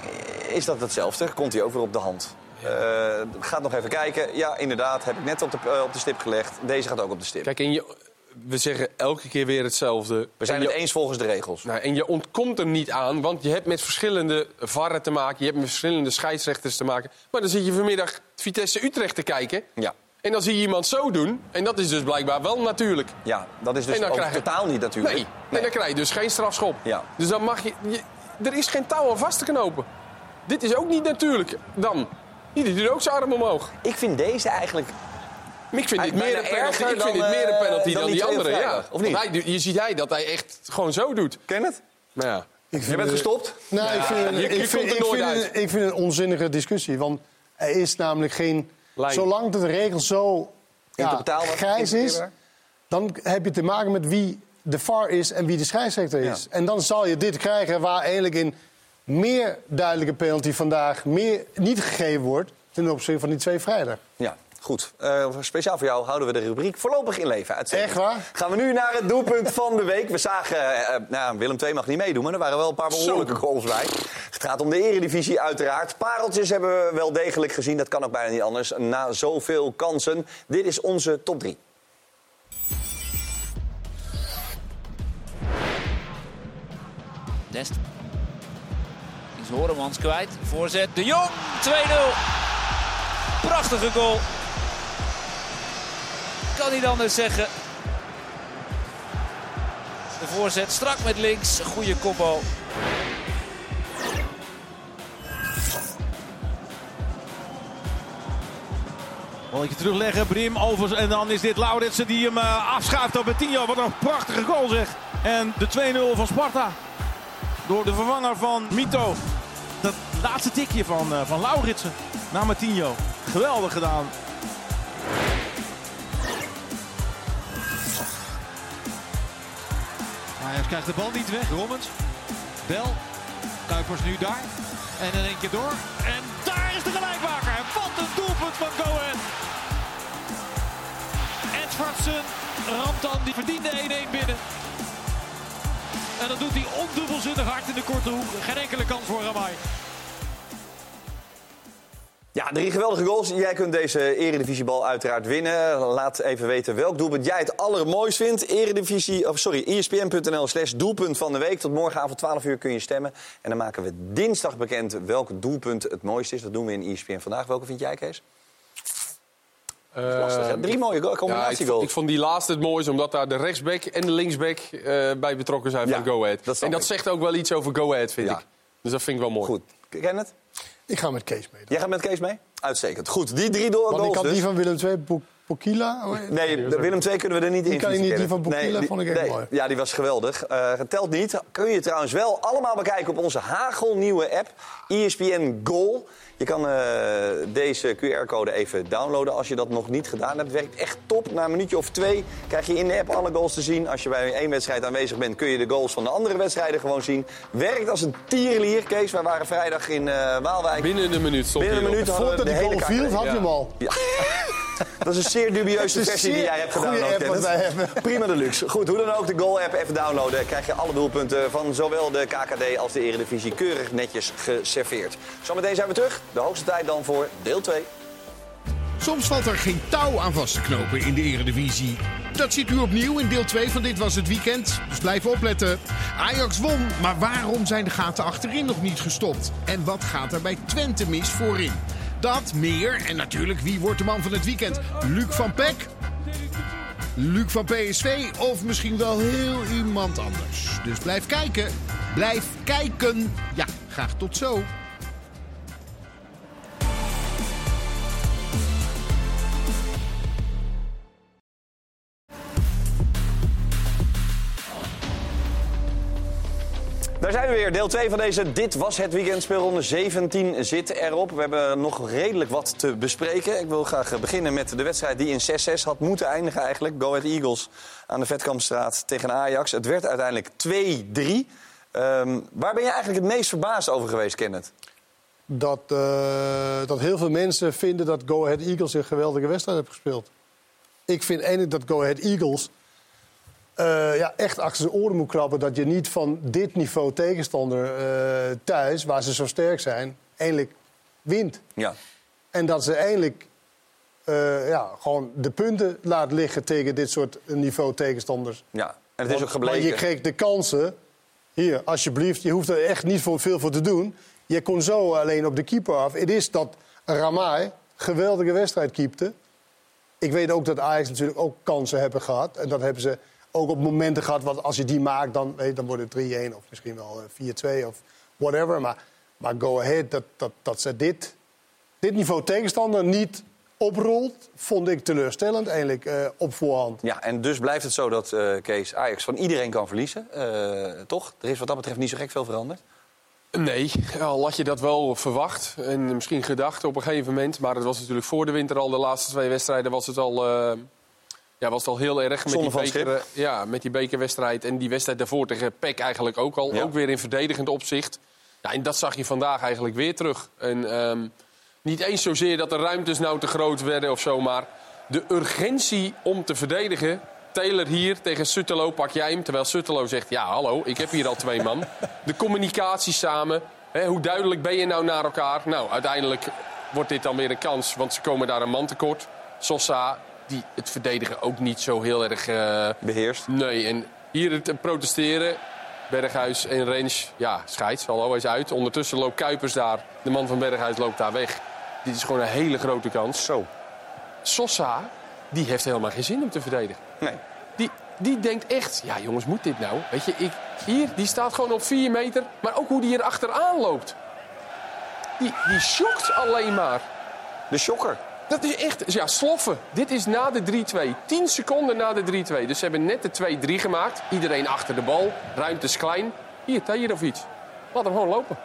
is dat hetzelfde. Komt hij ook weer op de hand. Eh gaat nog even kijken. Ja, inderdaad, heb ik net op de, op de stip gelegd. Deze gaat ook op de stip. Kijk, en je, we zeggen elke keer weer hetzelfde. We zijn het eens volgens de regels. Nou, en je ontkomt er niet aan, want je hebt met verschillende varren te maken. Je hebt met verschillende scheidsrechters te maken. Maar dan zit je vanmiddag Vitesse Utrecht te kijken. Ja. En dan zie je iemand zo doen. En dat is dus blijkbaar wel natuurlijk. Ja, dat is dus ook krijg totaal niet natuurlijk. Nee, en dan krijg je dus geen strafschop. Ja. Dus dan mag je, je- Er is geen touw aan vast te knopen. Dit is ook niet natuurlijk dan. Ieder doet ook zijn arm omhoog. Ik vind deze eigenlijk... Maar Ik vind dit meer een penalty, erger ik vind dan, dit meer een eh, penalty dan dan, die andere. Ja. of niet? Hij, je ziet hij dat hij echt gewoon zo doet. Ken het? Maar ja. Ik Je bent gestopt? Nou, ik vind, je- je ik komt vind, ik nooit vind, uit. het- ik vind het een onzinnige discussie. Want er is namelijk geen... Lijn. Zolang de regel zo ja, grijs is... dan heb je te maken met wie de VAR is en wie de scheidsrechter is. En dan zal je dit krijgen waar eigenlijk in meer duidelijke penalty vandaag meer niet gegeven wordt... ten opzichte van die twee vrijdag. Ja, goed. Eh, speciaal voor jou houden we de rubriek voorlopig in leven. Echt waar? Gaan we nu naar het doelpunt van de week. We zagen, eh, eh, nou, Willem II mag niet meedoen, maar er waren wel een paar behoorlijke goals bij. Het gaat om de eredivisie uiteraard. Pareltjes hebben we wel degelijk gezien, dat kan ook bijna niet anders. Na zoveel kansen. Dit is onze top 3. Dest. Is Horemans kwijt. Voorzet De Jong. 2-0. Prachtige goal. Kan niet anders zeggen. De voorzet strak met links. Goede combo. Balletje terugleggen, Brim over en dan is dit Lauritsen die hem eh, afschuift op Betinho. Wat een prachtige goal zeg. En de 2-0 van Sparta. Door de vervanger van Mito. Dat laatste tikje van, eh van Lauritsen naar Martinho. Geweldig gedaan. Krijgt de bal niet weg. Rommens. Bel. Kuipers nu daar. En in één keer door. En daar is de gelijkmaker. En Wat een doelpunt van Ahead. Edvardsen ramt dan. Die verdiende 1-1 binnen. En dat doet hij ondubbelzinnig hard in de korte hoek. Geen enkele kans voor Ramai. Ja, drie geweldige goals. Jij kunt deze eredivisiebal uiteraard winnen. Laat even weten welk doelpunt jij het allermooist vindt. Eredivisie, of sorry, espn.nl slash doelpunt van de week. Tot morgenavond 12 uur kun je stemmen. En dan maken we dinsdag bekend welk doelpunt het mooist is. Dat doen we in ESPN vandaag. Welke vind jij, Kees? Lastig, hè? Drie mooie goal- Ja, ik, combinatiegoals. vond, ik vond die laatste het mooiste, omdat daar de rechtsback en de linksback eh, bij betrokken zijn van Go Ahead. en dat ik. zegt ook wel iets over Go Ahead, vind Ja. ik. Dus dat vind ik wel mooi. Goed. Ken het? Ik ga met Kees mee. Jij gaat met Kees mee? Uitstekend. Goed, die drie do- Want ik had dus. die van Willem II, hoe heet- Nee, de Willem II kunnen we er niet in. Die kan je niet, die van Bokila vond ik echt nee. mooi. Ja, die was geweldig. Eh telt niet. Kun je trouwens wel allemaal bekijken op onze hagelnieuwe app. ESPN Goal. Je kan eh, deze QR-code even downloaden als je dat nog niet gedaan hebt. Het werkt echt top. Na een minuutje of twee krijg je in de app alle goals te zien. Als je bij één wedstrijd aanwezig bent, kun je de goals van de andere wedstrijden gewoon zien. Werkt als een tierenlier. Kees, wij waren vrijdag in eh, Waalwijk. Binnen een minuut stond Binnen een minuut hadden we de hele goal viel, had je hem al. Ja. Dat is een zeer dubieuze versie die jij hebt goede gedaan. app wat wij hebben. Prima deluxe. Goed, hoe dan ook, de Goal-app even downloaden. Krijg je alle doelpunten van zowel de KKD als de Eredivisie keurig netjes geserveerd. Zometeen zijn we terug. De hoogste tijd dan voor deel 2. Soms valt er geen touw aan vast te knopen in de Eredivisie. Dat ziet u opnieuw in deel 2 van Dit Was Het Weekend. Dus blijf opletten. Ajax won, maar waarom zijn de gaten achterin nog niet gestopt? En wat gaat er bij Twente mis voorin? Dat, meer en natuurlijk wie wordt de man van het weekend? Luc van Peck? Luc van PSV of misschien wel heel iemand anders. Dus blijf kijken. Blijf kijken. Ja, graag tot zo. Zijn we weer. Deel 2 van deze Dit Was Het Weekend speelronde 17 zit erop. We hebben nog redelijk wat te bespreken. Ik wil graag beginnen met de wedstrijd die in 6-6 had moeten eindigen eigenlijk. Go Ahead Eagles aan de Vetkampstraat tegen Ajax. Het werd uiteindelijk 2-3. Ehm, waar ben je eigenlijk het meest verbaasd over geweest, Kenneth? Dat, eh, dat heel veel mensen vinden dat Go Ahead Eagles een geweldige wedstrijd heeft gespeeld. Ik vind eigenlijk dat Go Ahead Eagles eh, ja, echt achter zijn oren moet krabben... dat je niet van dit niveau tegenstander eh, thuis, waar ze zo sterk zijn... eindelijk wint. Ja. En dat ze eindelijk eh, ja, gewoon de punten laat liggen tegen dit soort niveau tegenstanders. Ja, en het is ook gebleken. Maar je kreeg de kansen. Hier, alsjeblieft, je hoeft er echt niet voor, veel voor te doen. Je kon zo alleen op de keeper af. Het is dat Ramai geweldige wedstrijd keepte. Ik weet ook dat Ajax natuurlijk ook kansen hebben gehad. En dat hebben ze ook op momenten gehad. Want als je die maakt, dan, weet, je, dan wordt het 3-1 of misschien wel eh, 4-2 of whatever. Maar, maar go ahead, dat, dat, dat ze dit, dit niveau tegenstander niet oprolt, vond ik teleurstellend eigenlijk eh, op voorhand. Ja, en dus blijft het zo dat eh, Kees Ajax van iedereen kan verliezen. Eh, toch? Er is wat dat betreft niet zo gek veel veranderd. Nee, al had je dat wel verwacht en misschien gedacht op een gegeven moment. Maar het was natuurlijk voor de winter al, de laatste twee wedstrijden, was het al, eh, ja, was het al heel erg met die, beker, eh, ja, met die bekerwedstrijd. En die wedstrijd daarvoor tegen PEC eigenlijk ook al. Ja. Ook weer in verdedigend opzicht. Ja, en dat zag je vandaag eigenlijk weer terug. En, ehm, niet eens zozeer dat de ruimtes nou te groot werden of zo, maar de urgentie om te verdedigen. Taylor hier tegen Suttelo, pak jij hem. Terwijl Suttelo zegt, ja hallo, ik heb hier al twee man. De communicatie samen. Hè, hoe duidelijk ben je nou naar elkaar? Nou, uiteindelijk wordt dit dan weer een kans, want ze komen daar een man tekort. Sosa, die het verdedigen ook niet zo heel erg... eh, Beheerst. Nee, en hier het eh, protesteren. Berghuis en Rens, ja, scheids, hallo, hij is uit. Ondertussen loopt Kuipers daar, de man van Berghuis loopt daar weg. Dit is gewoon een hele grote kans. Zo. Sosa, die heeft helemaal geen zin om te verdedigen. Nee. Die, die denkt echt, ja jongens, moet dit nou? Weet je, ik, hier, die staat gewoon op 4 meter. Maar ook hoe die hier achteraan loopt. Die, die shokt alleen maar. De shocker. Dat is echt, ja, sloffen. Dit is na de 3-2. 10 seconden na de 3-2. Dus ze hebben net de 2-3 gemaakt. Iedereen achter de bal. Ruimte is klein. Hier, iets. Laat hem gewoon lopen.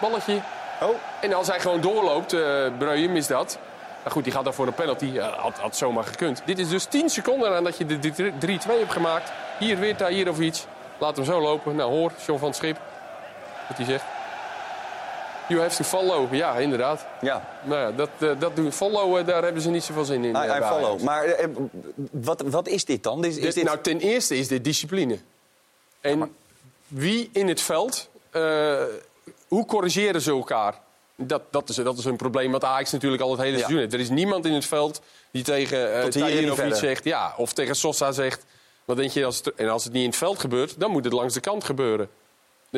Balletje. Oh. En als hij gewoon doorloopt, eh Breum is dat. Maar goed, die gaat dan voor een penalty. Ja, had, had zomaar gekund. Dit is dus 10 seconden nadat je de 3-2 hebt gemaakt. Hier weer iets. Laat hem zo lopen. Nou, hoor, John van het Schip. Wat hij zegt. You have to follow. Ja, inderdaad. Ja. Nou ja, dat, eh, dat doen. Follow, eh, daar hebben ze niet zoveel zin in. I, eh, I bij follow. Maar wat, wat is dit dan? Is, is Dit- dit... Nou, ten eerste is dit discipline. En wie in het veld, hoe corrigeren ze elkaar? Dat, dat, is, dat is een probleem wat Ajax natuurlijk al het hele Ja. seizoen heeft. Er is niemand in het veld die tegen uh, of iets zegt. Ja, of tegen Sosa zegt. Wat denk je, als het, en als het niet in het veld gebeurt, dan moet het langs de kant gebeuren.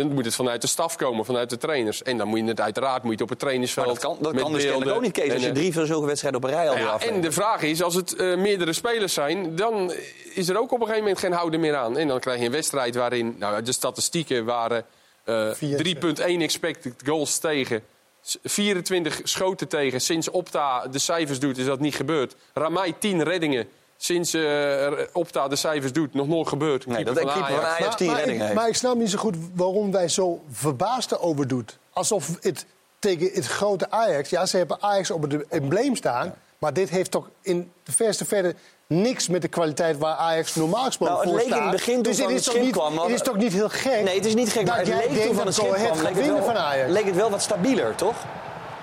Dan moet het vanuit de staf komen, vanuit de trainers. En dan moet je het uiteraard moet je het op het trainingsveld. Maar dat kan, dat kan dus beelden. ook niet, Kees. Als je eh, drie van zulke wedstrijden op een rij alweer nou ja, en de vraag is, als het eh, meerdere spelers zijn, dan is er ook op een gegeven moment geen houden meer aan. En dan krijg je een wedstrijd waarin nou, de statistieken waren eh 3,1 expected goals tegen. s- 24 schoten tegen. Sinds Opta de cijfers doet, is dat niet gebeurd. Ramai 10 reddingen. Sinds eh, Opta de cijfers doet, nog nooit gebeurd. Nee, dat een keeper van Ajax 10 maar, heeft. maar ik snap niet zo goed waarom wij zo verbaasd erover doen. Alsof het tegen het grote Ajax... Ja, ze hebben Ajax op het embleem staan... maar dit heeft toch in de verste verder niks met de kwaliteit waar Ajax normaal gesproken Nou, het voor leek in staat. het begin toen dus van het is, toch schip niet, kwam, het is toch niet heel gek? Nee, het is niet gek, maar het leek toen van het schip kwam, leek het, wel, van Ajax. leek het wel wat stabieler, toch?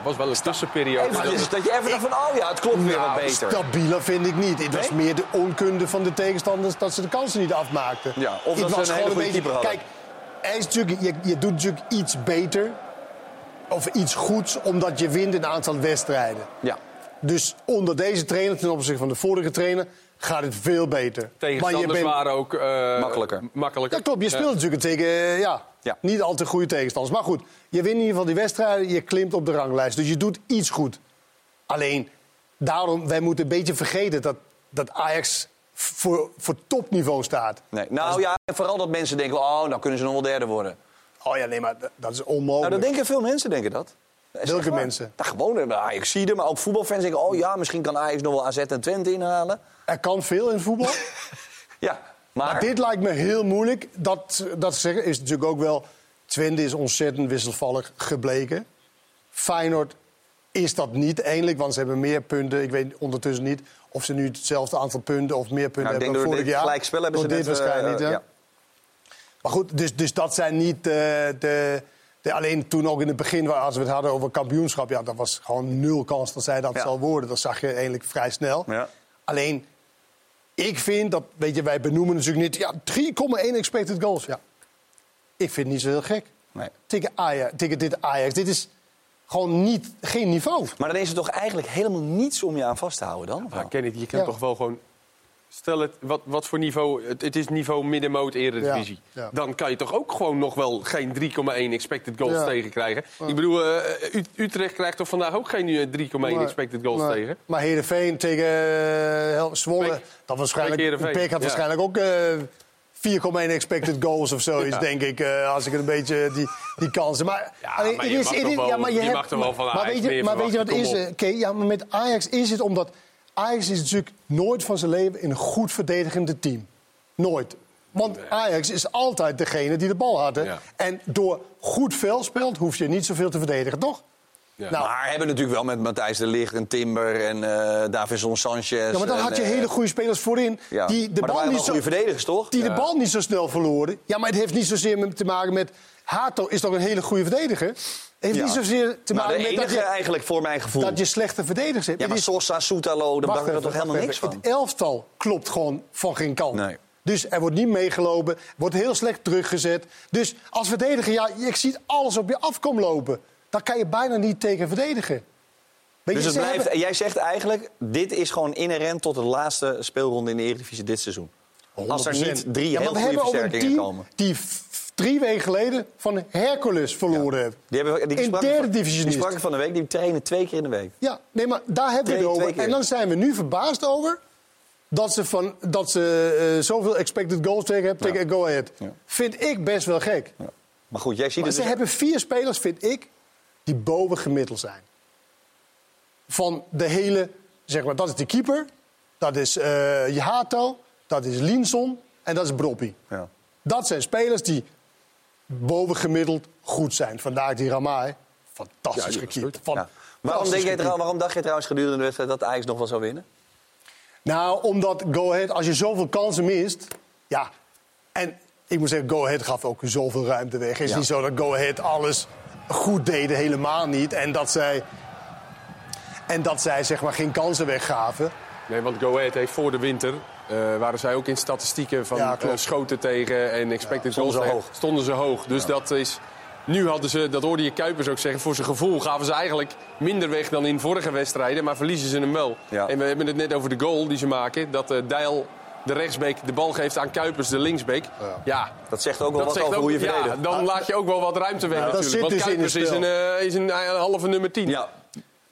Was wel een tussenperiode. Eventjes, dat je even dacht van, oh ja, het klopt weer wat Nou, beter. Stabieler vind ik niet. Het was meer de onkunde van de tegenstanders dat ze de kansen niet afmaakten. Ja, of Het dat ze was een gewoon hele goede beetje- keeper hadden. Kijk, hij is natuurlijk, je, je doet natuurlijk iets beter of iets goeds omdat je wint een aantal wedstrijden. Ja. Dus onder deze trainer ten opzichte van de vorige trainer gaat het veel beter. Tegenstanders Maar je bent- waren ook eh, Makkelijker. makkelijker. Ja, klopt. Je speelt natuurlijk tegen eh, ja, Ja. niet al te goede tegenstanders. Maar goed, je wint in ieder geval die wedstrijden. Je klimt op de ranglijst. Dus je doet iets goed. Alleen, daarom, wij moeten een beetje vergeten dat, dat Ajax voor, voor topniveau staat. Nee. Nou ja, vooral dat mensen denken, oh, nou kunnen ze nog wel derde worden. Oh ja, nee, maar dat- is Nou, onmogelijk. dat denken veel mensen, denken dat. Welke mensen? Nou, gewoon de Ajax maar ook voetbalfans denken, oh ja, misschien kan Ajax nog wel AZ en Twente inhalen. Er kan veel in voetbal. Ja, Maar, dit lijkt me heel moeilijk. Dat, dat zeggen is natuurlijk ook wel... Twente is ontzettend wisselvallig gebleken. Feyenoord is dat niet eindelijk, want ze hebben meer punten. Ik weet ondertussen niet of ze nu hetzelfde aantal punten of meer punten Nou, hebben dan vorig dit jaar. gelijkspel hebben ze dit net, eh, waarschijnlijk niet, hè? ja. Maar goed, dus, dus dat zijn niet eh, de, de... Alleen toen ook in het begin, waar- als we het hadden over kampioenschap... ja, dat was gewoon nul kans dat zij dat zal worden. Dat zag je eigenlijk vrij snel. Alleen, ik vind dat... Weet je, wij benoemen natuurlijk niet... Ja, 3,1 expected goals. Ja. Ik vind het niet zo heel gek. Nee. Tegen, Ajax, tegen dit Ajax. Dit is gewoon niet, geen niveau. Maar dan is er toch eigenlijk helemaal niets om je aan vast te houden dan? Ja, Kenneth, je kan Ja. toch wel gewoon... Stel het, wat, wat voor niveau... Het, het is niveau middenmoot eredivisie. Ja, ja. Dan kan je toch ook gewoon nog wel geen 3,1 expected goals Ja. tegenkrijgen. Ja. Ik bedoel, eh, Utrecht krijgt toch vandaag ook geen eh, 3,1 Maar- expected goals maar, tegen? Maar Heerenveen tegen eh, Hel- Zwolle, dat waarschijnlijk, Peek had ja. waarschijnlijk ook eh 4,1 expected goals of zoiets, Ja. denk ik. eh, als ik een beetje die, die kansen. Maar, alleen, maar het je is- mag wel- ja, maar je, je hebt- mag toch wel van maar weet je, maar weet je wat is? eh, ja, maar met Ajax is het omdat Ajax is natuurlijk nooit van zijn leven in een goed verdedigende team. Nooit. Want Ajax is altijd degene die de bal had. hè. En door goed veel speelt, hoef je niet zoveel te verdedigen, toch? Nou, maar hebben natuurlijk wel met Matthijs de Ligt en Timber en eh Davison Sanchez. Ja, maar dan en, had je eh, hele goede spelers voorin. ja. Die de Maar bal waren niet wel zo, goede verdedigers, toch? Die Ja. de bal niet zo snel verloren. Ja, maar het heeft niet zozeer met- te maken met... Hato is toch een hele goede verdediger? Het heeft niet zozeer te maken de met dat je, eigenlijk voor mijn gevoel. dat je slechte verdedigers hebt. Ja, maar Sosa, Soetalo, dacht ik er toch helemaal niks van. Het elftal klopt gewoon van geen kant. Dus er wordt niet meegelopen, wordt heel slecht teruggezet. Dus als verdediger, ja, je ziet alles op je afkom lopen. Daar kan je bijna niet tegen verdedigen. Weet Dus het blijft, hebben- jij zegt eigenlijk, dit is gewoon inherent tot de laatste speelronde in de Eredivisie dit seizoen. Als er 100%. niet drie Ja, heel goede versterkingen komen. die drie weken geleden van Hercules verloren. Die hebben, die in sprak- derde Die divisie sprak ik van de week, die trainen twee keer in de week. Ja, nee, maar daar hebben we het over. En dan zijn we nu verbaasd over dat ze, van, dat ze eh, zoveel expected goals tegen hebben tegen Go Ahead. Vind ik best wel gek. Maar goed, jij ziet Maar het ze dus- hebben vier spelers, vind ik, die boven gemiddeld zijn. Van de hele, zeg maar, dat is de keeper, dat is Jahato, dat is Linson en dat is Broppi. Ja. Dat zijn spelers die boven gemiddeld goed zijn. Vandaar die Ramai. Fantastisch Ja, gekiept. Ja. Waarom, denk trouw- waarom dacht je trouwens gedurende de wedstrijd dat Ajax nog wel zou winnen? Nou, omdat Go Ahead, als je zoveel kansen mist... Ja, en ik moet zeggen, Go Ahead gaf ook zoveel ruimte weg. Het is Ja. niet zo dat Go Ahead alles goed deden, helemaal niet. En dat zij, en dat zij zeg maar geen kansen weggaven. Nee, want Go Ahead heeft voor de winter... eh, waren zij ook in statistieken van Ja, eh, schoten tegen en expected stonden goals ze tegen. hoog. Stonden ze hoog. Dus dat is... Nu hadden ze, dat hoorde je Kuipers ook zeggen, voor zijn gevoel gaven ze eigenlijk minder weg dan in vorige wedstrijden, maar verliezen ze hem wel. Ja. En we hebben het net over de goal die ze maken, dat eh Dijl, de rechtsbeek, de bal geeft aan Kuipers, de linksbeek. Ja. Dat zegt ook wel Dat wat over ook- hoe je ja, verdedigt. dan laat je ook wel wat ruimte weg Ja, dat natuurlijk. Want zit dus in het Kuipers is een, spel. eh, is een, halve nummer 10. Ja.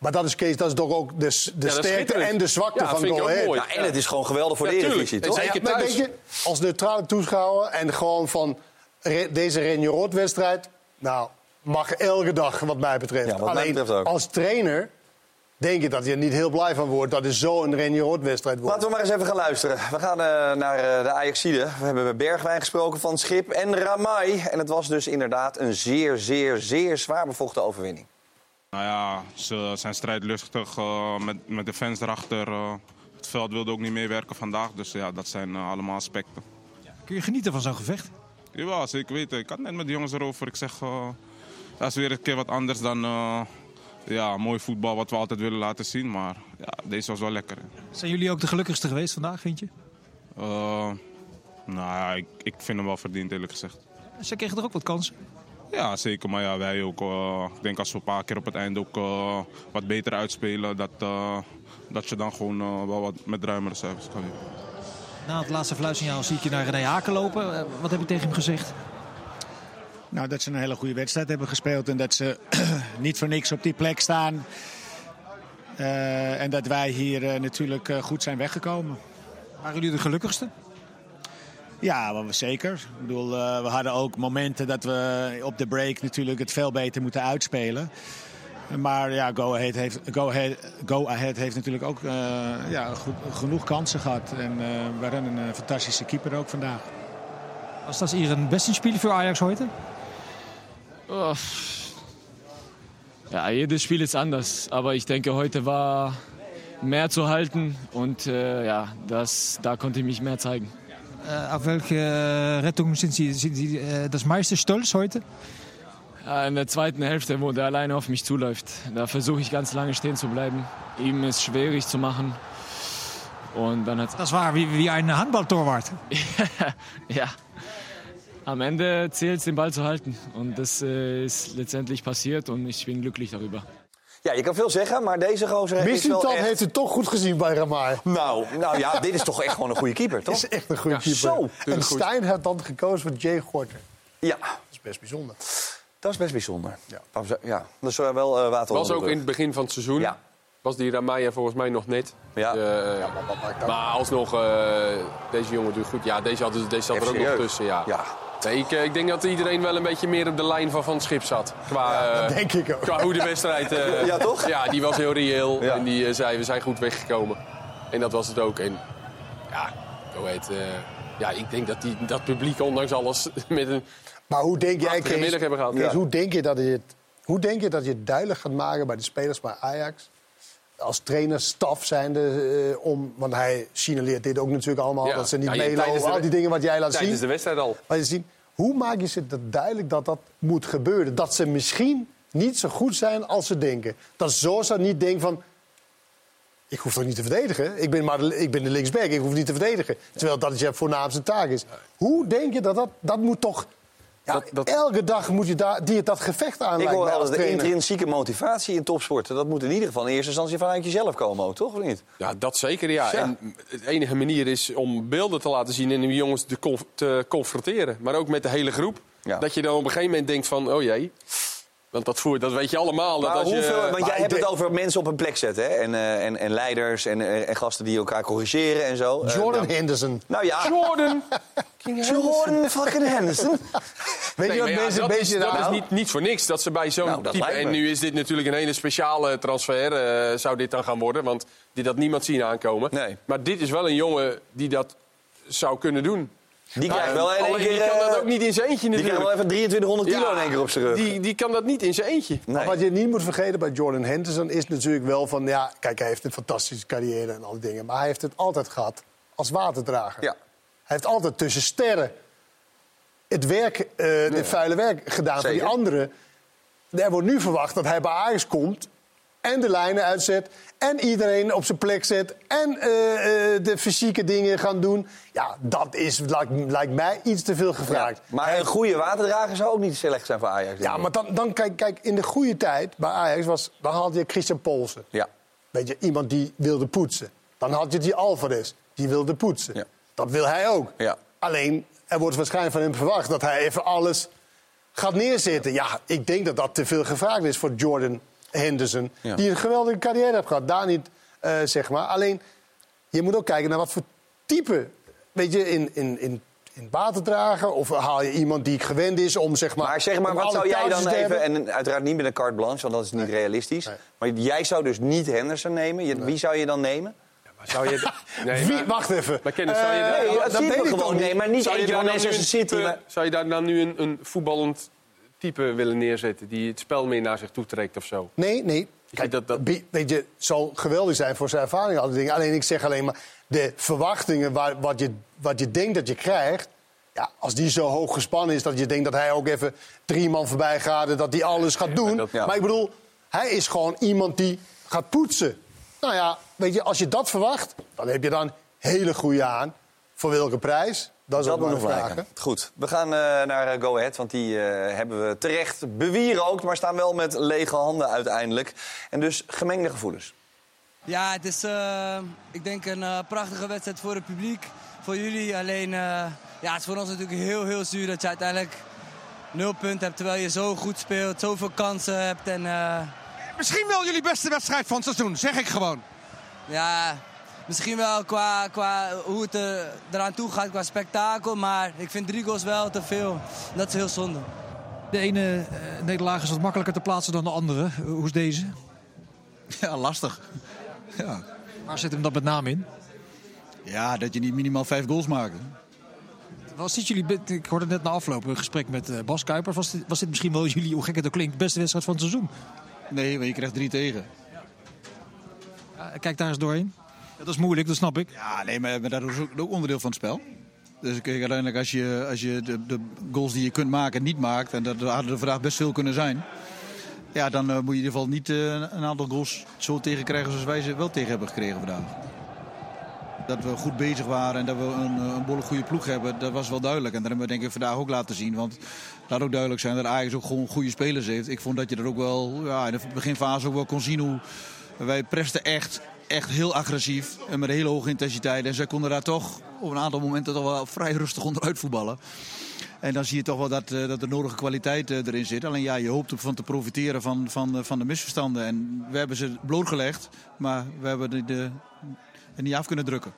Maar dat is, Kees, dat is toch ook de, de is sterkte en de zwakte Ja, van Go Ahead. en het is gewoon geweldig voor Ja, de. Eredivisie, toch? zeker maar thuis. weet je, als neutrale toeschouwer en gewoon van re- deze Renje-Rot-wedstrijd... Nou, mag elke dag wat mij betreft. Ja, wat mij Alleen betreft ook. als trainer denk ik dat je er niet heel blij van wordt... dat het zo'n Renje-Rot-wedstrijd wordt. Laten we maar eens even gaan luisteren. We gaan eh, naar eh, de Ajaxide. We hebben met Bergwijn gesproken van Schip en Ramai. En het was dus inderdaad een zeer, zeer, zeer zwaar bevochten overwinning. Nou ja, ze zijn strijdlustig eh, met, met de fans erachter. eh. het veld wilde ook niet meewerken vandaag. Dus ja, dat zijn eh, allemaal aspecten. Kun je genieten van zo'n gevecht? Jawel, zeker weten. Ik had net met de jongens erover. Ik zeg, dat is weer een keer wat anders dan ja, mooi voetbal wat we altijd willen laten zien. Maar ja, deze was wel lekker. hè. Zijn jullie ook de gelukkigste geweest vandaag, vind je? Nou ja, ik, ik vind hem wel verdiend eerlijk gezegd. Ze kregen er ook wat kansen. Ja, zeker. Maar ja, wij ook. eh, ik denk als we een paar keer op het einde ook eh, wat beter uitspelen, dat, eh, dat je dan gewoon eh, wel wat met ruimere cijfers kan winnen. Na het laatste fluitsignaal zie ik je naar René Haken lopen. Wat heb je tegen hem gezegd? Nou, dat ze een hele goede wedstrijd hebben gespeeld en dat ze niet voor niks op die plek staan. Eh, en dat wij hier natuurlijk goed zijn weggekomen. Waren jullie de gelukkigste? Ja, maar we zeker. Ik bedoel, eh, we hadden ook momenten dat we op de break natuurlijk het veel beter moeten uitspelen. Maar ja, Go Ahead heeft, Go Ahead, Go Ahead heeft natuurlijk ook eh, ja, goed- genoeg kansen gehad. En eh we hebben een fantastische keeper ook vandaag. Was das Ihren besten Spiel für Ajax heute? Oh, ja, jedes Spiel ist anders. Aber ich denke, heute war mehr zu halten. Und äh, ja, das, da konnte ich mich mehr zeigen. Äh, auf welche äh, Rettung sind Sie, sind Sie äh, das meiste stolz heute? In der zweiten Hälfte, wo der alleine auf mich zuläuft, da versuche ich ganz lange stehen zu bleiben, ihm es schwierig zu machen. Und dann hat Das war wie, wie ein Handballtorwart. ja. Am Ende zählt es, den Ball zu halten. Und das ist letztendlich passiert und ich bin glücklich darüber. Ja, je kan veel zeggen, maar deze gozer is wel echt... heeft het toch goed gezien bij Ramai. Nou, nou ja, dit is toch echt gewoon een goede keeper, toch? is echt een goede Ja, keeper. Zo. En Stijn heeft dan gekozen voor Jay Gorter. Ja. Dat is best bijzonder. Dat is best bijzonder. Ja, ja. dat is eh, wel eh water Was ook in het begin van het seizoen. Was die Ramaya volgens mij nog net. Ja. Eh, maar alsnog, eh, deze jongen doet goed. Ja, deze, hadden, deze zat er ook nog tussen. Ja. Nee, ik, eh, ik denk dat iedereen wel een beetje meer op de lijn van Van het Schip zat. Qua, dat eh, denk ik ook. Qua hoe de wedstrijd... eh, Ja, toch? Ja, die was heel reëel. En die zei, we zijn goed weggekomen. En dat was het ook. En ja, hoe heet... ja, ik denk dat die, dat publiek ondanks alles met een... Maar hoe denk jij, Kees, middag hebben gehad. Kees, Ja. hoe, denk je dat je het, hoe denk je dat je het duidelijk gaat maken bij de spelers bij Ajax? Als trainer, staf zijnde, eh, om, want hij signaleert dit ook natuurlijk allemaal, Ja. dat ze niet Ja, meelopen, tijdens al die dingen wat jij laat Tijdens zien. de wedstrijd al. Wat je zien. Hoe maak je ze dat duidelijk dat dat moet gebeuren? Dat ze misschien niet zo goed zijn als ze denken. Dat Zosa niet denkt van... Ik hoef toch niet te verdedigen? Ik ben, maar de, ik ben de linksback, ik hoef niet te verdedigen. Terwijl dat je voornaamste taak is. Hoe denk je dat dat... Dat moet toch... Ja, Elke dag moet je daar, die het dat gevecht aan Ik hoor als de trainer. intrinsieke motivatie in topsporten. Dat moet in ieder geval in eerste instantie vanuit jezelf komen, ook, toch? Of niet? Ja, dat zeker, ja. Ja. En de enige manier is om beelden te laten zien en die jongens te, conf- te confronteren. Maar ook met de hele groep. Dat je dan op een gegeven moment denkt van, oh jee. Want dat, voert, dat weet je allemaal. Dat je, hoeveel, want jij hebt het over mensen op een plek zetten. Hè? En, eh, en, en leiders en, eh, en gasten die elkaar corrigeren en zo. Eh, Jordan nou, Henderson. Nou ja. Jordan. Jordan fucking Henderson. Weet Nee, je wat ja, mensen een dat beetje... is, dat is niet, niet voor niks dat ze bij zo'n Nou, type... En nu is dit natuurlijk een hele speciale transfer, eh, zou dit dan gaan worden. Want dit had niemand zien aankomen. Maar dit is wel een jongen die dat zou kunnen doen. Die krijgt wel in één keer, die kan dat eh, ook niet in zijn eentje die natuurlijk. krijgt wel even 2300 kilo Ja, in één keer op zijn rug. Die, die kan dat niet in zijn eentje. Maar wat je niet moet vergeten bij Jordan Henderson is natuurlijk wel van... Ja, kijk, hij heeft een fantastische carrière en al die dingen. Maar hij heeft het altijd gehad als waterdrager. Ja. Hij heeft altijd tussen sterren het werk, eh het vuile werk gedaan voor die anderen. Er wordt nu verwacht dat hij bij Ajax komt en de lijnen uitzet... en iedereen op zijn plek zet en eh, eh, de fysieke dingen gaan doen. Ja, dat is, lijkt, lijkt mij iets te veel gevraagd. Maar een goede waterdrager zou ook niet slecht zijn voor Ajax. Ja, maar dan, dan kijk, kijk, in de goede tijd bij Ajax was, dan had je Christian Polsen. Ja. Weet je, iemand die wilde poetsen. Dan had je die Alvarez, die wilde poetsen. Dat wil hij ook. Ja. Alleen, er wordt waarschijnlijk van hem verwacht dat hij even alles gaat neerzetten. Ja, ik denk dat dat te veel gevraagd is voor Jordan Henderson. Ja. Die een geweldige carrière heeft gehad. Daar niet, eh, zeg maar. Alleen, je moet ook kijken naar wat voor type. Weet je, in, in, in, in waterdragen? Of haal je iemand die gewend is om zeg maar. Maar zeg maar, wat zou jij dan even... En uiteraard niet met een carte blanche, want dat is niet realistisch. Maar jij zou dus niet Henderson nemen. Je- Wie zou je dan nemen? Zou je... Nee, Wie, maar- wacht even. Maar Kennis, zou je nee, dat dat weet ik gewoon. Nee, maar niet Zou je eentje van Manchester City. type- maar- Zou je daar dan nu een, een voetballend type willen neerzetten... die het spel meer naar zich toe trekt of zo? Nee, nee. Kijk, dat, dat... Weet je, zal geweldig zijn voor zijn ervaring. Al die dingen. Alleen ik zeg alleen maar, de verwachtingen, waar, wat, je, wat je denkt dat je krijgt... Ja, als die zo hoog gespannen is dat je denkt dat hij ook even drie man voorbij gaat... en dat hij alles gaat doen. dat- Maar ik bedoel, hij is gewoon iemand die gaat poetsen. Nou ja, weet je, als je dat verwacht, dan heb je dan hele goede aan. Voor welke prijs? Dat is Dat moet nog blijken. Goed, we gaan eh, naar eh, Go Ahead, want die eh, hebben we terecht bewierookt... maar staan wel met lege handen uiteindelijk. En dus gemengde gevoelens. Ja, het is eh, ik denk een eh, prachtige wedstrijd voor het publiek, voor jullie. Alleen, eh, ja, het is voor ons natuurlijk heel, heel zuur dat je uiteindelijk nul punten hebt... terwijl je zo goed speelt, zoveel kansen hebt en... eh, Misschien wel jullie beste wedstrijd van het seizoen, zeg ik gewoon. ja, misschien wel qua, qua hoe het er, eraan toe gaat qua spektakel, maar ik vind drie goals wel te veel. Dat is heel zonde. De ene eh, nederlaag is wat makkelijker te plaatsen dan de andere. Eh, Hoe is deze? Ja, lastig. Ja. Waar zit hem dat met name in? ja, dat je niet minimaal vijf goals maakt. Was dit jullie, ik hoorde net na afloop een gesprek met eh, Bas Kuiper. Was dit, was dit misschien wel jullie, hoe gek het ook klinkt, beste wedstrijd van het seizoen? Nee, maar je krijgt drie tegen. Ja, kijk daar eens doorheen. Dat is moeilijk, dat snap ik. Ja, nee, maar, dat is ook, onderdeel van het spel. Dus kijk, uiteindelijk als je, als je de, de goals die je kunt maken niet maakt... en dat hadden er vandaag best veel kunnen zijn... ja, dan eh, moet je in ieder geval niet eh, een aantal goals zo tegenkrijgen... zoals wij ze wel tegen hebben gekregen vandaag. Dat we goed bezig waren en dat we een, eh, een behoorlijk goede ploeg hebben, dat was wel duidelijk. En dat hebben we denk ik vandaag ook laten zien. Want laat ook duidelijk zijn dat Ajax ook gewoon goede spelers heeft. Ik vond dat je dat ook wel ja, in de beginfase ook wel kon zien hoe wij presten echt, echt heel agressief en met hele hoge intensiteit. En zij konden daar toch op een aantal momenten toch wel vrij rustig onderuit voetballen. En dan zie je toch wel dat, eh, dat de nodige kwaliteit eh, erin zit. Alleen ja, je hoopt ervan te profiteren van, van, eh, van de misverstanden. En we hebben ze blootgelegd, maar we hebben er niet af kunnen drukken.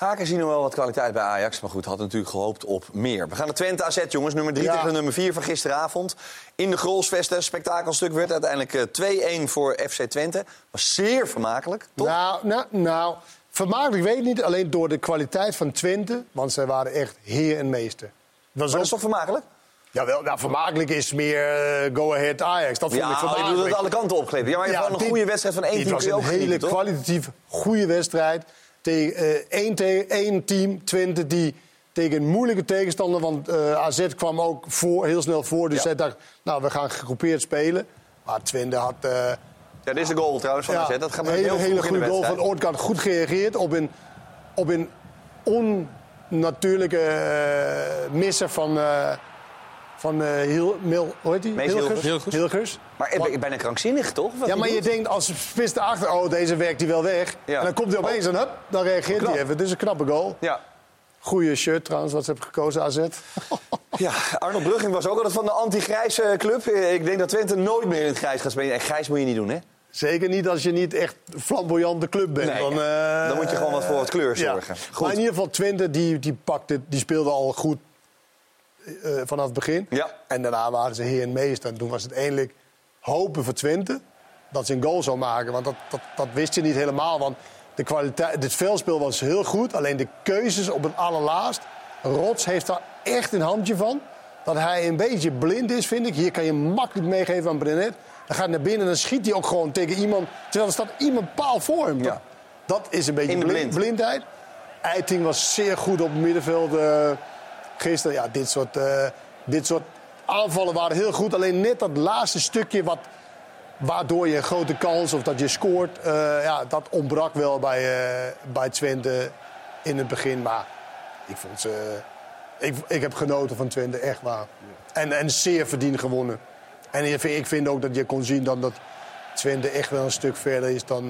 Haken zien nog wel wat kwaliteit bij Ajax. Maar goed, had natuurlijk gehoopt op meer. We gaan naar Twente AZ, jongens. Nummer 3 Ja. tegen nummer 4 van gisteravond. In de Grolsvesten. Spektakelstuk werd uiteindelijk eh, 2-1 voor FC Twente. Was zeer vermakelijk, toch? Nou, nou, nou, vermakelijk weet ik niet. Alleen door de kwaliteit van Twente. Want zij waren echt heer en meester. Maar dat is toch vermakelijk? Jawel, nou, vermakelijk is meer eh, go-ahead Ajax. Dat vond Ja, ik je vermakelijk. bedoelt het alle kanten opgekleed. Ja, maar je hebt gewoon een dit- goede wedstrijd van één team was kun je een hele kwalitatief goede wedstrijd. Tegen eh, één, te- één team, Twente, die tegen een moeilijke tegenstander... want eh, AZ kwam ook voor, heel snel voor. Dus zij dacht, nou, we gaan gegroepeerd spelen. Maar Twente had... eh, Ja, dit is de goal trouwens van ja, AZ. Dat gaat een heel hele, hele goede goal van. Oortgaard. Goed gereageerd op een, op een onnatuurlijke eh, misser van... eh van eh Hiel, Mil, hoe heet die? Hilgers. Hilgers. Hilgers. Maar ik ben bijna krankzinnig, toch? Wat Ja, maar je denkt als spits erachter, oh, deze werkt hij wel weg. Ja. En dan komt hij opeens en hup, dan reageert hij even. Het is een knappe goal. Ja. Goeie shirt trouwens, wat ze hebben gekozen, AZ. Ja, Arnold Brugging was ook altijd van de anti-grijze club. Ik denk dat Twente nooit meer in het grijs gaat spelen. En grijs moet je niet doen, hè? Zeker niet als je niet echt flamboyante club bent. Nee, dan, eh, dan moet je gewoon wat voor wat kleur ja. zorgen. Goed. Maar in ieder geval Twente, die, die, pakte, die speelde al goed eh, vanaf het begin. Ja. En daarna waren ze heer en meester. En toen was het eindelijk hopen voor Twente dat ze een goal zou maken. Want dat, dat, dat wist je niet helemaal. Want de kwaliteit, het veldspel was heel goed. Alleen de keuzes op het allerlaatst. Rots heeft daar echt een handje van. Dat hij een beetje blind is, vind ik. Hier kan je makkelijk meegeven aan Brenet. Dan gaat hij naar binnen en dan schiet hij ook gewoon tegen iemand. Terwijl er staat iemand paal voor hem. Ja. Dat is een beetje blind- blindheid. Eiting was zeer goed op het middenveld eh, gisteren. Ja, dit soort, eh, dit soort aanvallen waren heel goed. Alleen net dat laatste stukje wat, waardoor je een grote kans of dat je scoort... eh, ja, dat ontbrak wel bij, eh, bij Twente in het begin. Maar ik vond ze... Ik, ik heb genoten van Twente, echt waar. En, en zeer verdiend gewonnen. En ik vind, ook dat je kon zien dan dat Twente echt wel een stuk verder is dan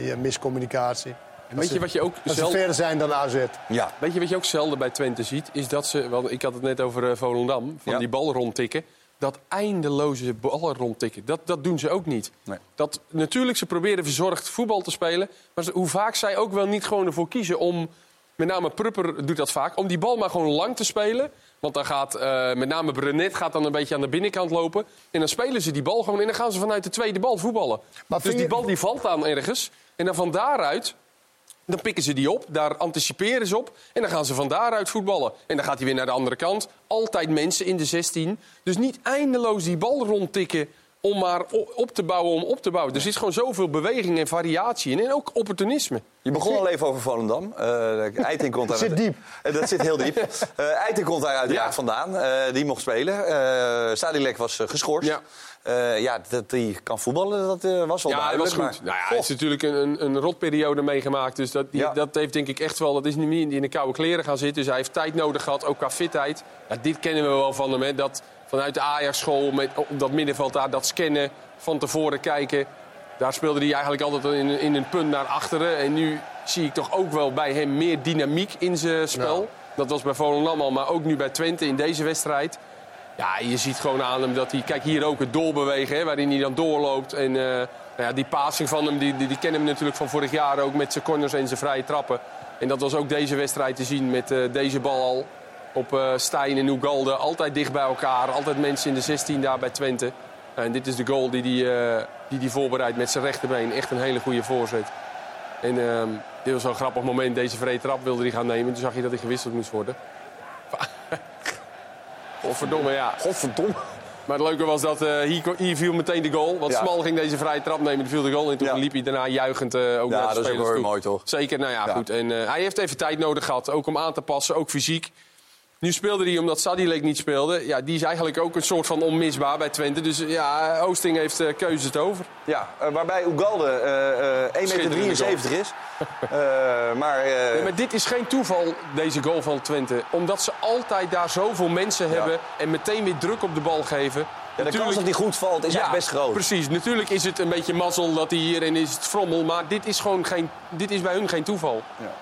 je miscommunicatie. En weet je wat je ook Dat ze zelden- verder zijn dan AZ. Ja. Weet je wat je ook zelden bij Twente ziet? Is dat ze, want ik had het net over eh, Volendam, van Ja. die bal rondtikken. Dat eindeloze ballen rondtikken, dat, dat doen ze ook niet. Nee. Dat, natuurlijk, ze proberen verzorgd voetbal te spelen. Maar ze- hoe vaak zij ook wel niet gewoon ervoor kiezen om... Met name Prupper doet dat vaak. Om die bal maar gewoon lang te spelen. Want dan gaat eh, met name Brenet gaat dan een beetje aan de binnenkant lopen. En dan spelen ze die bal gewoon en dan gaan ze vanuit de tweede bal voetballen. Maar dus die je- bal die valt aan ergens. En dan van daaruit dan pikken ze die op, daar anticiperen ze op. En dan gaan ze van daaruit voetballen. En dan gaat hij weer naar de andere kant. Altijd mensen in de 16. Dus niet eindeloos die bal rondtikken om maar op te bouwen om op te bouwen. Er zit gewoon zoveel beweging en variatie in. En ook opportunisme. Je begon al even over Volendam. Eh Eiting komt daar Zit diep. Eh, dat zit heel diep. Eh Eiting komt daar uiteraard Ja. vandaan. Eh, die mocht spelen. Eh Sadilek was geschorst. Ja. Eh, ja, dat hij kan voetballen, dat eh, was wel Ja, duidelijk. was goed. maar- Nou ja, hij heeft natuurlijk een, een, een rotperiode meegemaakt. Dus dat, die- Ja. dat heeft denk ik echt wel... Dat is niet in de koude kleren gaan zitten. Dus hij heeft tijd nodig gehad, ook qua fitheid. Ja, dit kennen we wel van hem. Hè. Dat, vanuit de Ajax-school, met op dat middenveld daar, dat scannen, van tevoren kijken. Daar speelde hij eigenlijk altijd in, in een punt naar achteren. En nu zie ik toch ook wel bij hem meer dynamiek in zijn spel. Dat was bij Volendam al, maar ook nu bij Twente in deze wedstrijd. Ja, je ziet gewoon aan hem dat hij... Kijk, hier ook het doorbewegen, hè, waarin hij dan doorloopt. En eh, nou ja, die passing van hem, die, die, die kennen we natuurlijk van vorig jaar ook... met zijn corners en zijn vrije trappen. En dat was ook deze wedstrijd te zien met eh, deze bal al. op eh Stijn en Ugalde. Altijd dicht bij elkaar. Altijd mensen in de 16 daar bij Twente. En dit is de goal die hij die, die die voorbereidt met zijn rechterbeen. Echt een hele goede voorzet. En ehm, dit was een grappig moment. Deze vrije trap wilde hij gaan nemen. Toen zag je dat hij gewisseld moest worden. Godverdomme, ja. Godverdomme. Maar het leuke was dat eh, hier, hier viel meteen de goal. Want Ja. Smal ging deze vrije trap nemen, viel de goal. En toen liep hij daarna juichend eh, ook Ja, naar de dat is ook spelers wel toe. mooi, toch? Zeker, nou ja, Ja. goed. En eh, hij heeft even tijd nodig gehad, ook om aan te passen, ook fysiek. Nu speelde hij omdat Sadilek niet speelde. Ja, die is eigenlijk ook een soort van onmisbaar bij Twente. Dus eh, ja, Oosting heeft eh, keuzes over. Ja, eh, waarbij Ugalde eh, eh, 1,73 meter is. Maar, Nee, maar dit is geen toeval, deze goal van Twente. Omdat ze altijd daar zoveel mensen hebben en meteen weer druk op de bal geven. Ja, de kans dat hij goed valt is echt best groot. Precies, natuurlijk is het een beetje mazzel dat hij hierin is het frommel. Maar dit is, gewoon geen, dit is bij hun geen toeval. Ja.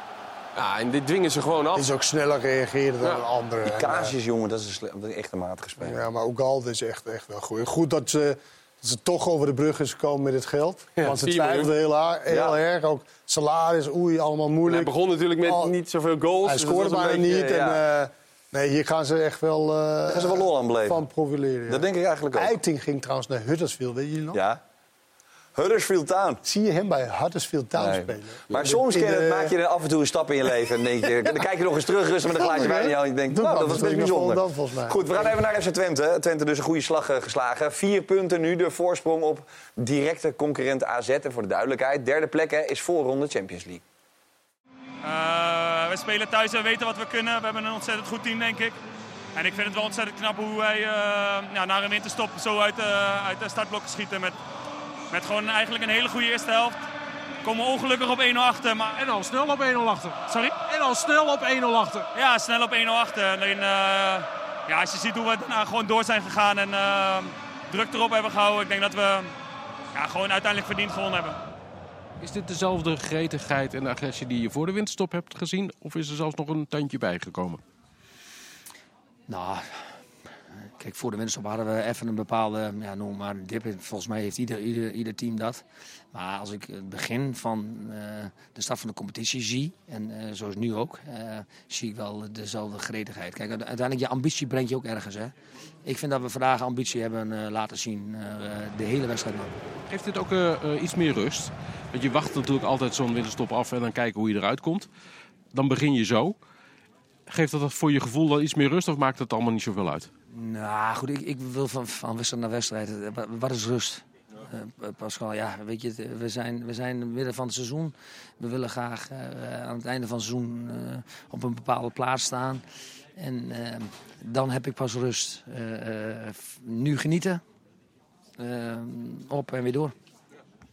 Ja, en dit dwingen ze gewoon af. is ook sneller reageren dan Ja. een andere. Die Casius, jongen, dat is een, sle- dat is echt een matige speler. Ja, maar Ugalde is echt, echt wel goed. Goed dat ze, dat ze toch over de brug is gekomen met het geld. Ja, Want ze 4 miljoen. twijfelden heel, haar- heel Ja. erg. Ook salaris, oei, allemaal moeilijk. hij begon natuurlijk met Al- niet zoveel goals. Hij dus scoorde bijna beetje, niet. ja. En, eh, nee, hier gaan ze echt wel, eh, Gaan ze wel lol aan beleven. van profileren. ja. Dat denk ik eigenlijk ook. Eiting ging trouwens naar Huddersfield, weet je nog? Ja. Huddersfield Town. Zie je hem bij Huddersfield Town Nee. spelen? Maar soms in het, maak je af en toe een stap in je leven. En denk je, dan kijk je nog eens terug rustig met een glaasje wijn in je hand. En je denkt, nou, dat was best bijzonder. Volendam, volgens mij. Goed, we gaan even naar FC Twente. Twente dus een goede slag eh, geslagen. Vier punten nu, de voorsprong op directe concurrent AZ. En voor de duidelijkheid, derde plek hè, is voorronde Champions League. Eh, we spelen thuis en weten wat we kunnen. We hebben een ontzettend goed team, denk ik. En ik vind het wel ontzettend knap hoe wij eh, ja, na een winterstop zo uit, de- uit de startblokken schieten. Met, met gewoon eigenlijk een hele goede eerste helft. Komen ongelukkig op 1-0 achter. Maar... En al snel op 1-0 achter. Sorry? En al snel op 1-0 achter. Ja, snel op 1-0 achter. Alleen, eh, ja, als je ziet hoe we daarna gewoon door zijn gegaan en eh, druk erop hebben gehouden. Ik denk dat we ja, gewoon uiteindelijk verdiend gewonnen hebben. Is dit dezelfde gretigheid en agressie die je voor de winterstop hebt gezien? Of is er zelfs nog een tandje bijgekomen? Nou, kijk, voor de winterstop hadden we even een bepaalde, ja, noem maar een dip. Volgens mij heeft ieder, ieder, ieder team dat. Maar als ik het begin van eh, de start van de competitie zie, en eh, zoals nu ook, eh, zie ik wel dezelfde gretigheid. Kijk, uite- uiteindelijk, je ambitie brengt je ook ergens. Hè? Ik vind dat we vandaag ambitie hebben laten zien, de hele wedstrijd lang. Geeft dit ook iets meer rust? Want je wacht natuurlijk altijd zo'n winterstop af en dan kijken hoe je eruit komt. Dan begin je zo. Geeft dat voor je gevoel dan iets meer rust of maakt het allemaal niet zoveel uit? Nou goed, ik, ik wil van, van wedstrijd naar wedstrijd. eh, wa- Wat is rust? Eh, Pascal, ja, weet je, we zijn, we zijn midden van het seizoen. We willen graag aan het einde van het seizoen op een bepaalde plaats staan. En eh, dan heb ik pas rust. Nu genieten. Eh, op en weer door.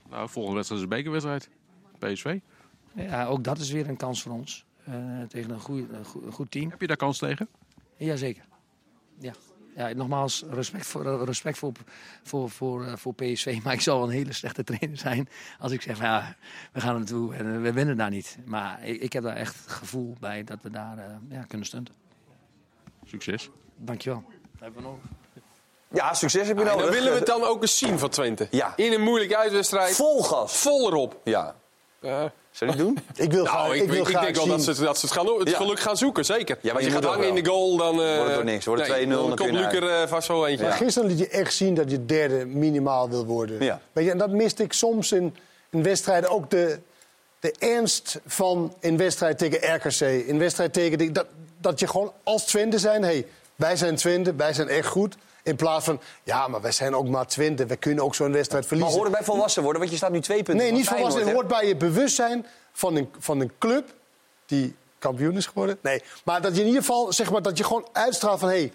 Nou, volgende wedstrijd is een bekerwedstrijd. PSV. Ja, ook dat is weer een kans voor ons. tegen een, goeie, een goed team. Heb je daar kans tegen? Jazeker. Ja. Ja, nogmaals, respect voor, eh, respect voor, voor, voor, eh, voor PSV. Maar ik wel een hele slechte trainer zijn als ik zeg, ja, we gaan er naartoe en eh, we winnen daar niet. Maar ik, ik heb daar echt het gevoel bij dat we daar eh, ja, kunnen stunten. Succes. Dankjewel. Hebben we nog. Ja, succes heb je en nodig. dan willen we het dan ook eens zien van Twente. Ja. In een moeilijke uitwedstrijd. Vol gas. Vol erop. Ja. Ja. Je het doen? Ik wil Nou, graag, ik, ik wil ik graag denk wel dat ze, dat ze het, gaan, het Ja. geluk gaan zoeken, zeker. maar Als je je gaat hangen in de goal, dan... eh, Wordt het toch niks. Wordt het nee, 2-0, dan Dan kun je komt naar Luc er eh, vast wel eentje. Maar gisteren liet je echt zien dat je derde minimaal wil worden. Ja. Weet je, en dat miste ik soms in, in wedstrijden. Ook de, de ernst van in wedstrijd tegen RKC. In wedstrijd tegen... die- Dat, dat je gewoon als Twente zijn... Hey, wij zijn Twente, wij zijn echt goed. In plaats van, ja, maar wij zijn ook maar Twente. We kunnen ook zo'n wedstrijd Maar verliezen. hoort het bij volwassen worden? Want je staat nu twee punten Nee, niet volwassen. Het hoort bij je bewustzijn van een, van een club die kampioen is geworden. Nee, maar dat je in ieder geval, zeg maar, dat je gewoon uitstraalt van... hé, hey,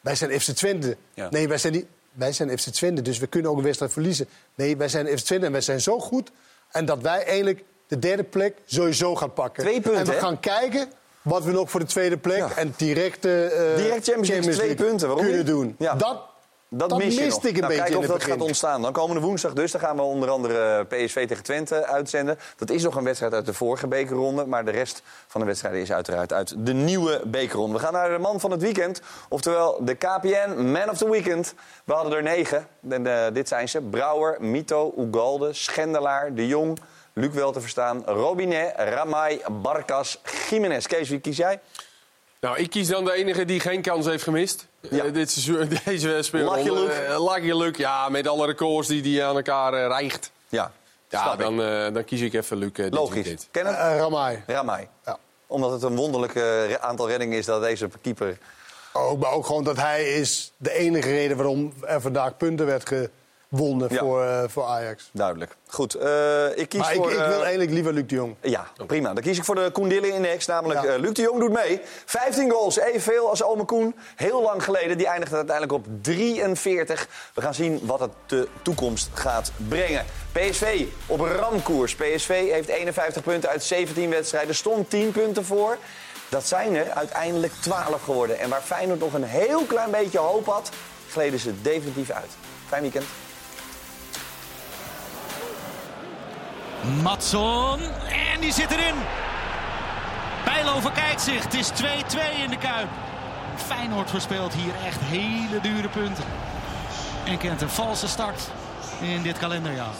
wij zijn FC Twente. Ja. Nee, wij zijn, niet, wij zijn FC Twente, dus we kunnen ook een wedstrijd verliezen. Nee, wij zijn FC Twente en wij zijn zo goed... en dat wij eigenlijk de derde plek sowieso gaan pakken. Twee punten, En we hè? gaan kijken wat we nog voor de tweede plek... en direct, eh Direct Champions League, twee punten. Waarom kunnen niet? doen. Ja. Dat, Dat, dat mis miste ik een nou, beetje Kijken in of het dat begin. gaat ontstaan. Dan komende woensdag dus. Dan gaan we onder andere PSV tegen Twente uitzenden. Dat is nog een wedstrijd uit de vorige bekerronde. Maar de rest van de wedstrijden is uiteraard uit de nieuwe bekerronde. We gaan naar de man van het weekend. Oftewel de KPN Man of the Weekend. We hadden er negen. En, eh, dit zijn ze. Brouwer, Mito, Ugalde, Schendelaar, De Jong... Luc wel te verstaan. Robinet, Ramai, Barkas, Jiménez. Kees, wie kies jij? Nou, ik kies dan de enige die geen kans heeft gemist. Eh, dit seizoen, deze speelronde. Lucky Luke. Eh, Lucky Luke, ja, met alle records die hij aan elkaar rijgt. Ja, Ja, dan, eh, dan kies ik even Luc dit Logisch. Kennen? Eh, Ramai. Ramai. Omdat het een wonderlijk aantal reddingen is dat deze keeper... Ook, maar ook gewoon dat hij is de enige reden waarom er vandaag punten werd gewonnen Ja. voor, eh, voor Ajax. Duidelijk. Goed, eh, ik kies Maar ik, voor... ik eh, wil eigenlijk liever Luc de Jong. Ja, prima. Dan kies ik voor de Koen Dille-index, namelijk eh, Luc de Jong doet mee. 15 goals, evenveel als Ome Koen. Heel lang geleden, die eindigde uiteindelijk op 43. We gaan zien wat het de toekomst gaat brengen. PSV op ramkoers. PSV heeft 51 punten uit 17 wedstrijden, stond 10 punten voor. Dat zijn er uiteindelijk 12 geworden. En waar Feyenoord nog een heel klein beetje hoop had, gleden ze definitief uit. Fijn weekend. Matson. En die zit erin. Bijlo verkijkt zich. Het is 2-2 in de Kuip. Feyenoord verspeelt hier echt hele dure punten. En kent een valse start in dit kalenderjaar.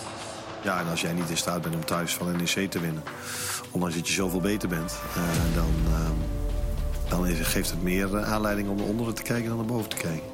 Ja, en als jij niet in staat bent om thuis van NEC te winnen, ondanks dat je zoveel beter bent, eh, dan, eh, geeft het meer eh, aanleiding om naar onderen te kijken dan naar boven te kijken.